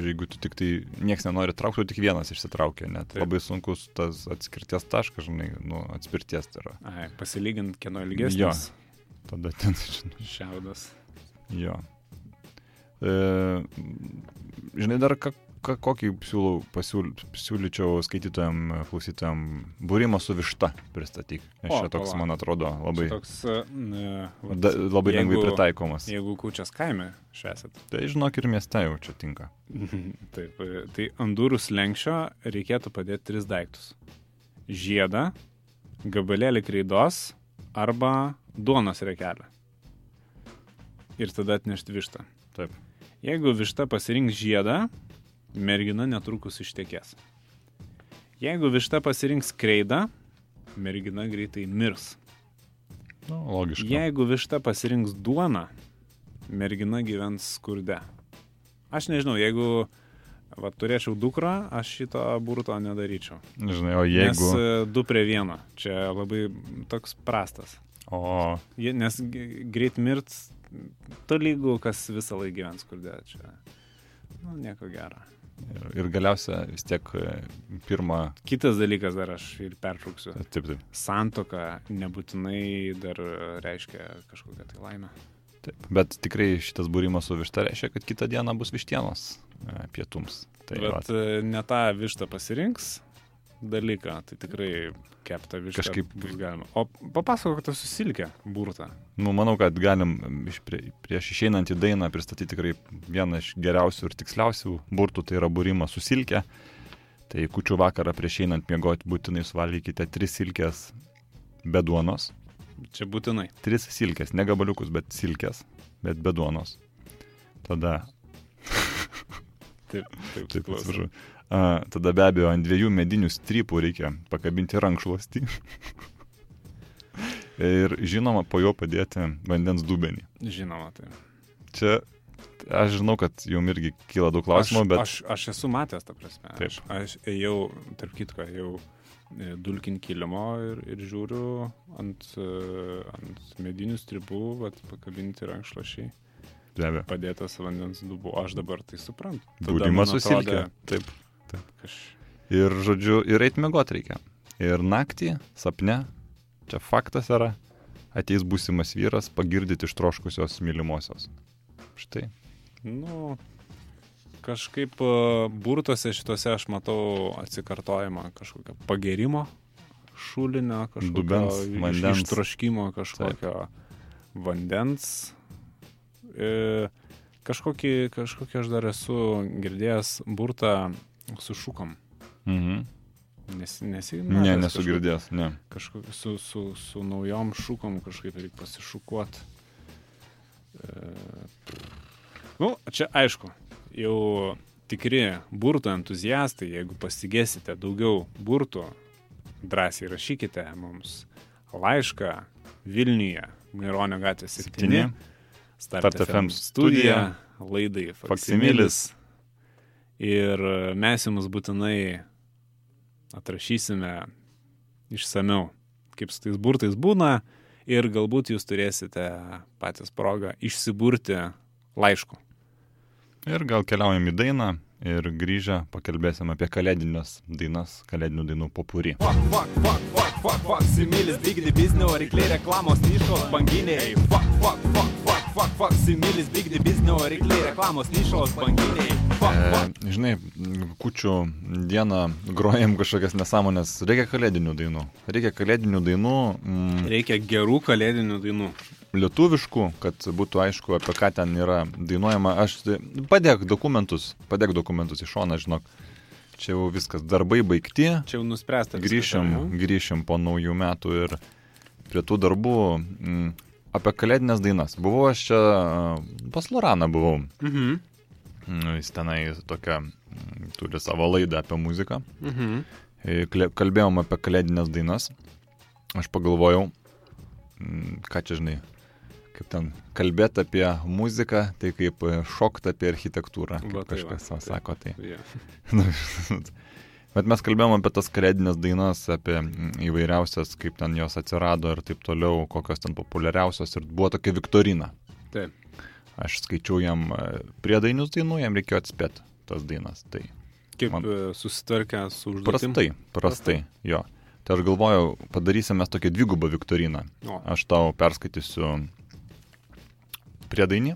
jeigu tu tik tai nieks nenori traukti, tu tik vienas išsitraukia, net Taip. labai sunkus tas atskirties taškas, žinai, nu, atspirties tai yra. Ai, pasilygint, kieno ilgesnis. Jo. Tada ten, žinai, Šiaudas. jo. E, žinai, dar ką, kokį siūlau, pasiūl, siūlyčiau skaitytojam, klausytojam, būrimą su višta pristatyk. Nes čia toks, man atrodo, labai, Toks, e, ne, vat, da, labai jeigu- lengvai pritaikomas. Jeigu kučias kaime šesit. Tai žinok ir mieste jau čia tinka. Taip, e, tai ant durų slengščio reikėtų padėti tris daiktus. Žiedą, gabalėlį kreidos arba duonos rekelę. Ir tada atnešti vištą. Taip. Jeigu višta pasirinks žiedą, mergina netrukus ištekės. Jeigu višta pasirinks kreidą, mergina greitai mirs. Nu, logiška. Jeigu višta pasirinks duoną, mergina gyvens skurde. Aš nežinau, jeigu Va, turėčiau dukrą, aš šito burto nedaryčiau. Žinai, o Jeigu... Nes e, du prie vieno. Čia labai toks prastas. O, Nes greit mirt, to lygų, kas visą laiką gyvens skurde. Čia. Nu, nieko gero. Ir, ir galiausia vis tiek e, pirmą... Kitas dalykas dar aš ir pertrauksiu. Taip, taip. Santoka nebūtinai dar reiškia kažkokią tai laimę. Taip, bet tikrai šitas būrimas su višta reiškia, kad kitą dieną bus vištienos e, pietums. Tai Bet vat, e, ne tą vištą pasirinks dalyką, tai tikrai keptą vištą Kažkaip- bus galima. O papasakok, tu susilkė burtą. nu, manau, kad galim prie, prieš išeinant į dainą pristatyti tikrai vieną iš geriausių ir tiksliausių burtų, tai yra būrimas su silke. Tai kučių vakarą prieš einant miegoti būtinai suvalgykite tris silkės be duonos. Čia būtinai. Tris silkės, ne gabaliukus, bet silkės, bet be duonos. Tada Taip, taip, Taip, atsiprašau. A, tada be abejo ant dviejų medinių strypų reikia pakabinti rankšluostį. Ir žinoma, po jo padėti vandens dubenį. Žinoma, tai. Čia aš žinau, kad jums irgi kyla daug klausimų, aš, bet Aš, aš esu matęs, ta prasme. Taip. Aš, aš ėjau, tarp kitko, ėjau e, dulkin kilimo ir, ir žiūriu ant, e, ant medinių stribų, vat, pakabinti rankšluošiai, be abejo. padėtas vandens dubu. Aš dabar tai suprantu. Tada Būrimas man su silke. atrodė, Taip. Ir žodžiu, ir eit mėgot reikia. Ir naktį, sapne, čia faktas yra, ateis būsimas vyras pagirdyti ištroškusios mylimosios. Štai. Nu, kažkaip e, burtuose šituose aš matau atsikartojimą kažkokio pagerimo šulinio, kažkokio Dubens, iš- vandens. ištroškimo kažkokio vandens. E, kažkokį, kažkokį aš dar esu girdėjęs burtą su šukom. Mhm. Nes, nesi, Ne, matęs nesu kažkokį- girdėjęs, ne. Kažkokį su, su, su naujom šukom kažkaip reikia pasišukuot. E, nu, čia aišku, jau tikri burtų entuziastai, jeigu pasigėsite daugiau burtų, drąsiai rašykite mums laišką Vilniuje, Maironio gatvė 7, Septyni. Start, Start FM studija, laidai Faksimilis. Ir mes jums būtinai atrašysime išsameu, kaip su tais burtais būna ir galbūt jūs turėsite patys progą išsiburti laišku. Ir gal keliaujam į dainą ir grįžę pakalbėsim apie kalėdinės dainas, kalėdinių dainų popurį. Fuck, fuck, fuck, fuck, fuck, fuck, similis, bigdi biznio, varikliai reklamos, nišos, banginiai. Fuck, fuck, fuck, fuck, fuck, fuck, similis, bigdi biznio, varikliai reklamos, nišos, banginiai. E, žinai, kučių dieną grojam kažkokias nesąmonės. Reikia kalėdinių dainų. Reikia kalėdinių dainų, mm, Reikia gerų kalėdinių dainų. lietuviškų, kad būtų aišku, apie ką ten yra dainuojama. Aš padėk dokumentus, padėk dokumentus į šoną, žinok. Čia jau viskas, darbai baigti. Čia jau nuspręsta. viskas, Grįšim, ne? grįšim po naujų metų ir prie tų darbų mm, apie kalėdinės dainas. Buvau aš čia, a, pas Loraną buvau. Mhm. Nu, Jis tenai tokia, mm, turi savo laidą apie muziką. Mhm. E, Kalbėjom apie kalėdinės dainas. Aš pagalvojau, mm, ką čia žinai, kaip ten kalbėti apie muziką, tai kaip šokti apie architektūrą. Va, tai va, kažkas taip. sako, tai. Yeah. Nu, Bet mes kalbėjom apie tas kalėdinės dainas, apie mm, įvairiausias, kaip ten jos atsirado ir taip toliau, kokios ten populiariausios ir buvo tokia Viktorina. Taip. Aš skaičiau jam e, priedainius dainų, jam reikėjo atspėti tas dainas. Tai Kaip Man- Man... susitvarkę su užduotim? prastai, prastai, jo. Tai aš galvojau, padarysime mes tokią dvigubą Viktoriną. O, Aš tau perskaitysiu priedainį,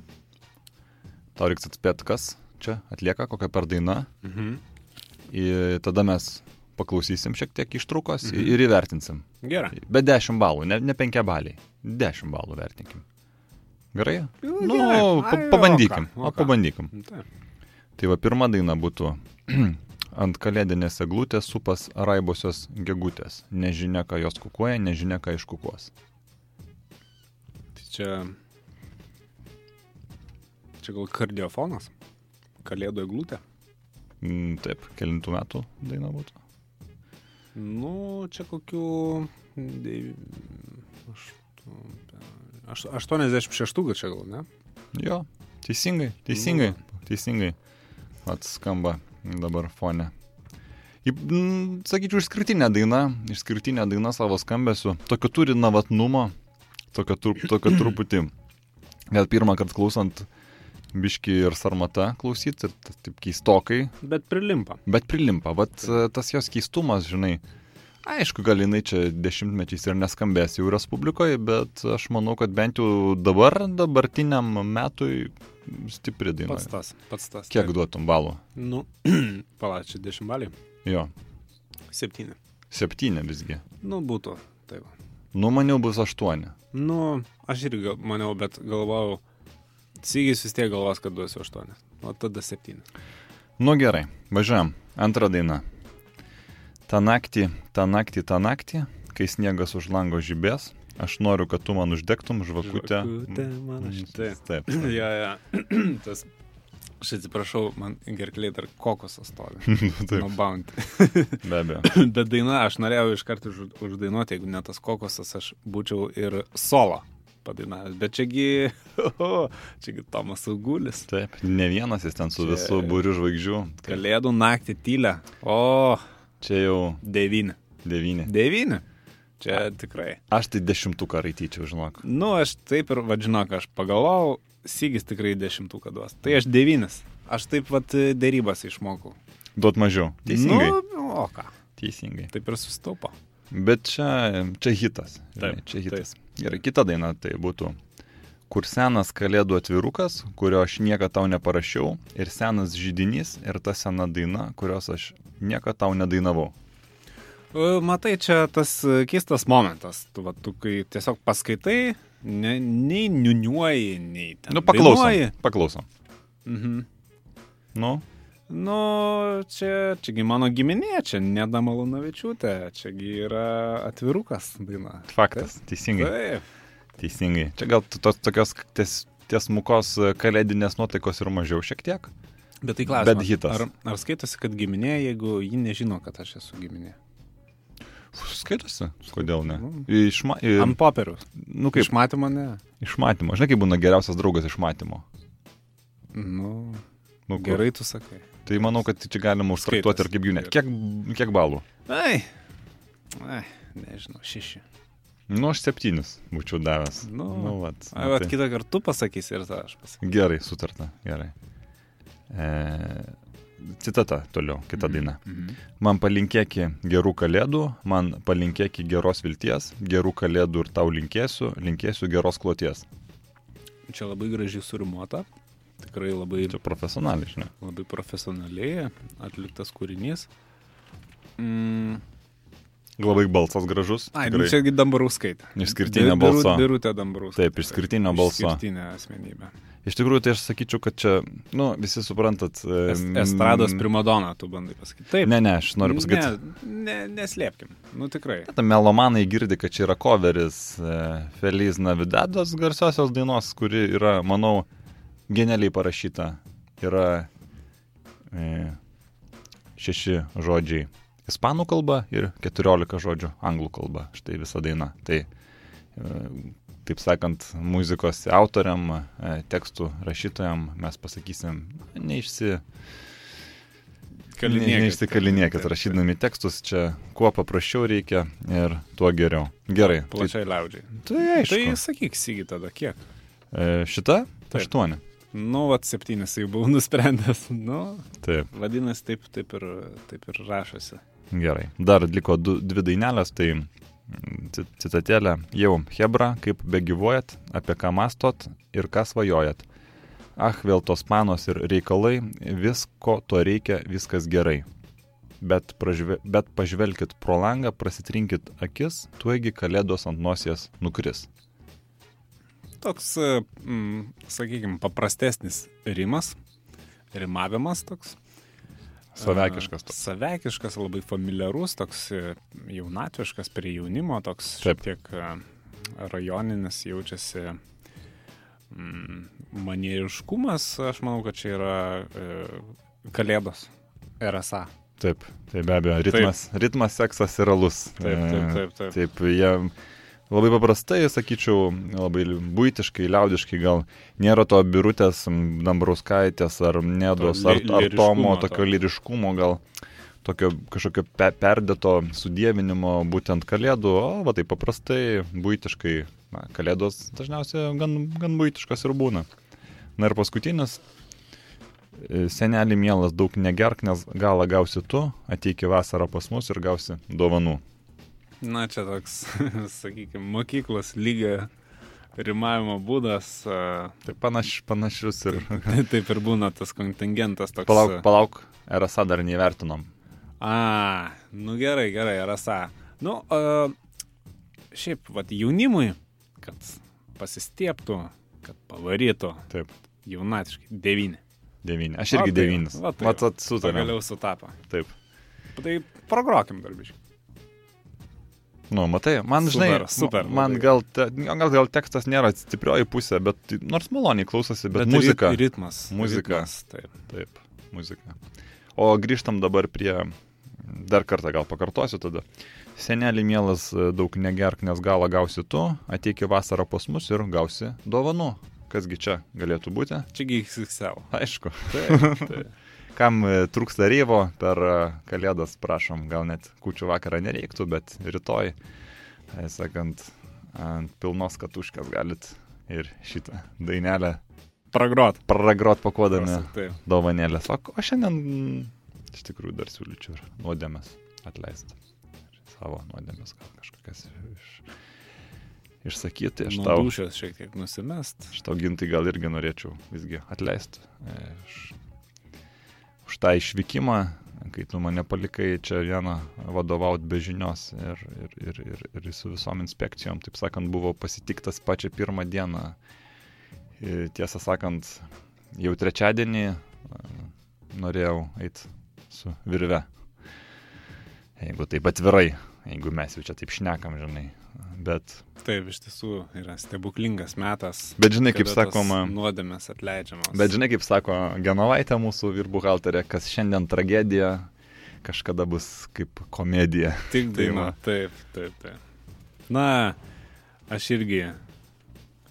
tau reiks atspėti, kas čia atlieka, kokia per daina. mhm. Ir tada mes paklausysim šiek tiek ištraukos Mhm. mhm. ir įvertinsim. Gerai. Bet 10 balų, ne, ne 5 baliai. 10 balų vertinkim. Gerai? Nu, Nu, pa, pabandykim. o pabandykim. Tai va, pirma daina būtų ant kalėdinės eglutės supas raibosios gegutės. Nežinia, ką jos kukuoja, nežinia, ką iškukuos. Tai čia. Čia gal kardiofonas? Kalėdų eglutė? Mm, taip, kelintų metų daina būtų. Nu, čia kokių... dei- aštu- aš- 86 gal čia gal, ne? Jo, teisingai, teisingai, teisingai. Vat skamba dabar fone. Sakyčiau, išskirtinė daina, išskirtinė daina savo skambesiu. Tokio turi navatnumo, tokio, tru- tokio truputį. Gal pirmą kartą klausant biški ir sarmata klausyti, ir taip keistokai, Bet prilimpa. bet prilimpa. Vat e, tas jos keistumas, žinai. Aišku, gal jinai čia dešimtmečiais ir neskambės jau Respublikoje, bet aš manau, kad bent jau dabar, dabartiniam metui stipri daina. Pats tas, pats tas. Kiek taip. duotum balų? Nu, palačiu, dešimtbalį. Jo, Septyni. septyni visgi. Nu, būtų. Taip. Nu, maniau bus aštuoni. Nu, aš irgi gal, maniau, bet galvojau, Sygis vis tiek galvos, kad duosiu aštuonis. O tada septyni. Nu gerai, važiuojam. Antra daina. Ta naktį, ta naktį, ta naktį, kai sniegas už lango žibės, aš noriu, kad tu man uždegtum žvakutę. Žvakutė mano Mm, šitai. Taip. Ja, ja. Tas, aš atsiprašau, man gerkliai dar kokosas stovi. Taip, Nuo bounty. be abejo. Bet daina, aš norėjau iš karto už, uždainuoti, jeigu ne tas kokosas, aš būčiau ir solo padainavęs. Bet čiagi, čiagi Tomas Augulis. Taip, ne vienas jis ten su Čia- visų būriu žvaigždžių. Kalėdų naktį tylę. O, Čia jau devyni. devyni. Devyni. Čia tikrai. Aš tai dešimtuką raityčiau, žinok. Nu, aš taip ir vadžinok, aš pagalvojau, Sygis tikrai dešimtuką duos. Tai aš devynis. Aš taip vat dėrybas išmokau. Duot mažiau. Teisingai. Nu, o ką. Teisingai. Taip ir sustaupo. Bet čia, čia hitas. žinai, Taip, čia hitas. Gerai, kita daina tai būtų. Kur senas kalėdų atvirukas, kurio aš niekada tau neparašiau, ir senas žydinys, ir ta sena daina, kurios aš niekada tau nedainavau. E, Matai, čia tas e, keistas momentas. Tu, va, tu kai tiesiog paskaitai, ne, nei niuniuoji, nei ten. Nu, paklausom. dainuoji. Paklausom. Mhm. Nu, Nu, čia, čiagi mano giminė, čia Neda Malūnavičiūtė, čiagi yra atvirukas daina. faktas. Teisingai. Taip. Teisingai. Čia gal tos tokios ties, tiesmukos e, kalėdinės nuotaikos ir mažiau šiek tiek. Bet tai klausimas. Bet hitas. Ar, ar skaitosi, kad giminė, jeigu ji nežino, kad aš esu giminė? Skaitosi. Kodėl ne? Nu. Išma, Ant popieriaus. nu kaip, Iš matymo ne. išmatymo. Žinai, kaip būna geriausias draugas išmatymo. Nu, Nu, kur? gerai tu sakai. Tai manau, kad čia galima užskaičiuoti ir kaip jų net. Kiek, kiek balų? Ai. Ai, nežinau, šeši. Nu, aš septynis būčiau davęs. Nu, nu vat, Ai, vat tai- kitą kartą tu pasakysi ir tada aš pasakysiu. Gerai, sutarta, gerai. E, citata toliau, kita daina. Mhm. Man palinkėki gerų kalėdų, man palinkėki geros vilties, gerų kalėdų ir tau linkėsiu, linkėsiu geros kloties. Čia labai gražiai surimuota. Tikrai labai, Čia profesionaliai, žinai. labai profesionaliai atliktas kūrinys. Mm. Labai balsas gražus. Ai, nu čiagi Dambarauskaitė. Išskirtinė balso. Birutė Dambarauskaitė. Taip, išskirtinio balso. Išskirtinė asmenybė. Iš tikrųjų, tai aš sakyčiau, kad čia, nu, visi suprantat. e, Es, estrados primadona, tu bandai pasakyti. Taip. Ne, ne, aš noriu pasakyti. Ne, ne, neslėpkim. Nu tikrai. Ta melomanai girdi, kad čia yra coveris e, Feliz Navidados garsiosios dainos, kuri yra, manau, genialiai parašyta. Yra e, šeši žodžiai ispanų kalba ir keturiolika žodžių anglų kalba. Štai visa daina. Tai, e, taip sakant, muzikos autoriam, e, tekstų rašytojam mes pasakysim, neišsi, Kalinėkit. neišsikalinėkit rašydami tekstus, čia kuo paprasčiau reikia ir tuo geriau. Gerai. Tai, Plačiai liaudžiai. tai aišku. Tai sakyk, Sigi, tada kiek? E, šita? Taip. Aštuoni. Nu, vat septynis jau buvau nusprendęs. Nu, Taip, vadinasi, taip, taip, ir, taip ir rašosi. Gerai. Dar liko du, dvi dainelės, tai mm, ci- citatėlė. Jau, Hebra, kaip begyvuojat, apie ką mastot ir ką svajojat. Ah, vėl tos panos ir reikalai, visko to reikia, viskas gerai. Bet, pražve, bet pažvelkit pro langą, prasitrinkit akis, tuogi kalėdos ant nosies nukris. Toks, mm, sakykime, paprastesnis rimas, rimavimas toks. Savekiškas toks. Savekiškas, labai familiarus, toks e, jaunatviškas prie jaunimo, toks Taip. šiek tiek e, rajoninis jaučiasi mm, manieriškumas. Aš manau, kad čia yra e, kalėdos. RSA. Taip, tai be abejo, ritmas, ritmas seksas ir alus. Taip, taip, taip, taip. Taip, jie labai paprastai, sakyčiau, labai būtiškai, liaudiškai gal nėra to birutės Dambrauskaitės ar Nedos To ar, ar Tomo tokio to. lyriškumo gal tokio kažkokio pe perdėto sudėvinimo būtent kalėdų, o va taip paprastai, būtiškai, na, kalėdos dažniausiai gan, gan būtiškas ir būna. Na ir paskutinis, e, senelį mielas daug negerk, nes galą gausi tu, ateik į vasarą pas mus ir gausi dovanų. Na, čia toks, sakykime, mokyklos lygio rimavimo būdas. Tai panaš, panašius ir... tai Taip ir būna tas kontingentas toks. Palauk, palauk, RSA dar neįvertinom. A, nu gerai, gerai, rasa. Nu, a, šiaip, vad jaunimui, kad pasistieptų, kad pavarytų Taip, jaunatiškai, devyni. devyni. Aš irgi tai devynis. va tai Mat, va. sutarėm. Pagaliau sutapo. Taip. Tai progrokim darbiškai. Nu, matai, man, Super, žinai, super, man labai gal, te, gal, gal tekstas nėra stiprioji pusė, bet nors maloniai klausosi, bet, bet muzika. rit- Ritmas. Muzika. Ritmas, taip. Taip, muzika. O grįžtam dabar prie, dar kartą gal pakartosiu tada. Senelį mielas, daug negerk, nes galą gausi tu, ateik į vasarą pas mus ir gausi dovanų. Kasgi čia galėtų būti? Čia XXL. Aišku. Taip, taip. Kam e, trūksta ryvo per e, kalėdas, prašom, gal net kučių vakarą nereiktų, bet rytoj, tai sakant, ant pilnos katuškės galit ir šitą dainelę Pragrot. pragrot pakuodami Taip. dovanėlės. O, o šiandien mm, iš tikrųjų dar siūlyčiau ir nuodėmės atleisti. Ir savo nuodėmės gal kažkokias iš, išsakyti. Aš tau, dušios šiek tiek nusimest. aš tau gintai gal irgi norėčiau visgi atleisti. e, Iš, už tą išvykimą, kai tu mane palikai čia vieną vadovauti be žinios ir, ir, ir, ir, ir su visom inspekcijom, taip sakant, buvo pasitiktas pačią pirmą dieną. Ir Tiesą sakant, jau trečiadienį e, norėjau eiti su virve. Jeigu taip atvirai, jeigu mes jau čia taip šnekam, žinai. Bet, Taip, iš tiesų yra stebuklingas metas. bet žinai, kaip sakoma, Nuodėmės atleidžiamos. Bet žinai, kaip sako Genovaitė mūsų vyrbuhalterė, kas šiandien tragedija, kažkada bus kaip komedija. Tik Tai daina. Taip, taip, taip. Na, aš irgi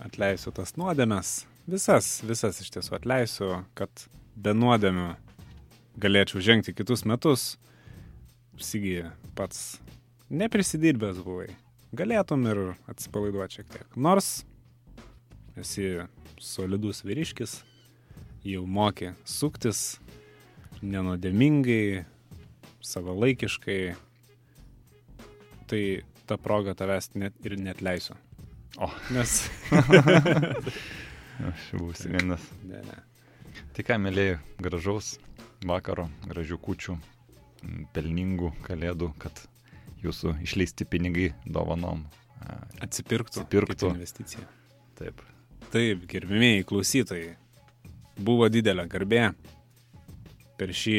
atleisiu tas nuodėmes. Visas, visas iš tiesų atleisiu, kad be nuodėmių galėčiau žengti kitus metus. Sigi pats neprisidirbęs buvai. Galėtum ir atsipalaiduoti šiek tiek. Nors esi solidus vyriškis, jau moki suktis nenodėmingai, savalaikiškai, tai tą progą tavęs net ir net leisiu. O. Nes. Aš buvau įsiminęs. ne, ne. Tai ką, mėlyje, gražaus vakaro, gražių kučių, pelningų kalėdų, kad jūsų išleisti pinigai dovanom. Atsipirktų. Atsipirktų. Investicija. Taip. Taip, gerbimieji klausytojai, buvo didelė garbė per šį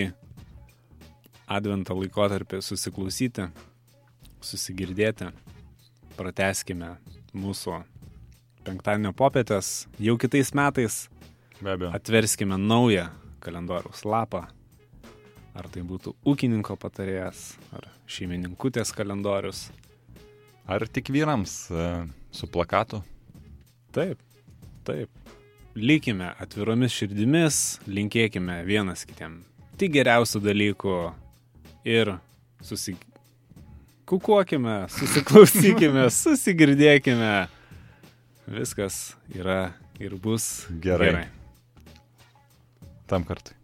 advento laikotarpį susiklausyti, susigirdėti. Prateskime mūsų penktadienio popietės. Jau kitais metais Be abejo. atverskime naują kalendoriaus lapą. Ar tai būtų ūkininko patarėjas, ar šeimininkutės kalendorius. Ar tik vyrams e, su plakatu? Taip, taip. Likime atviromis širdimis, linkėkime vienas kitiem tik geriausių dalykų ir susi... kukuokime, susiklausykime, susigirdėkime. Viskas yra ir bus Gerai. gerai. Tam kartui.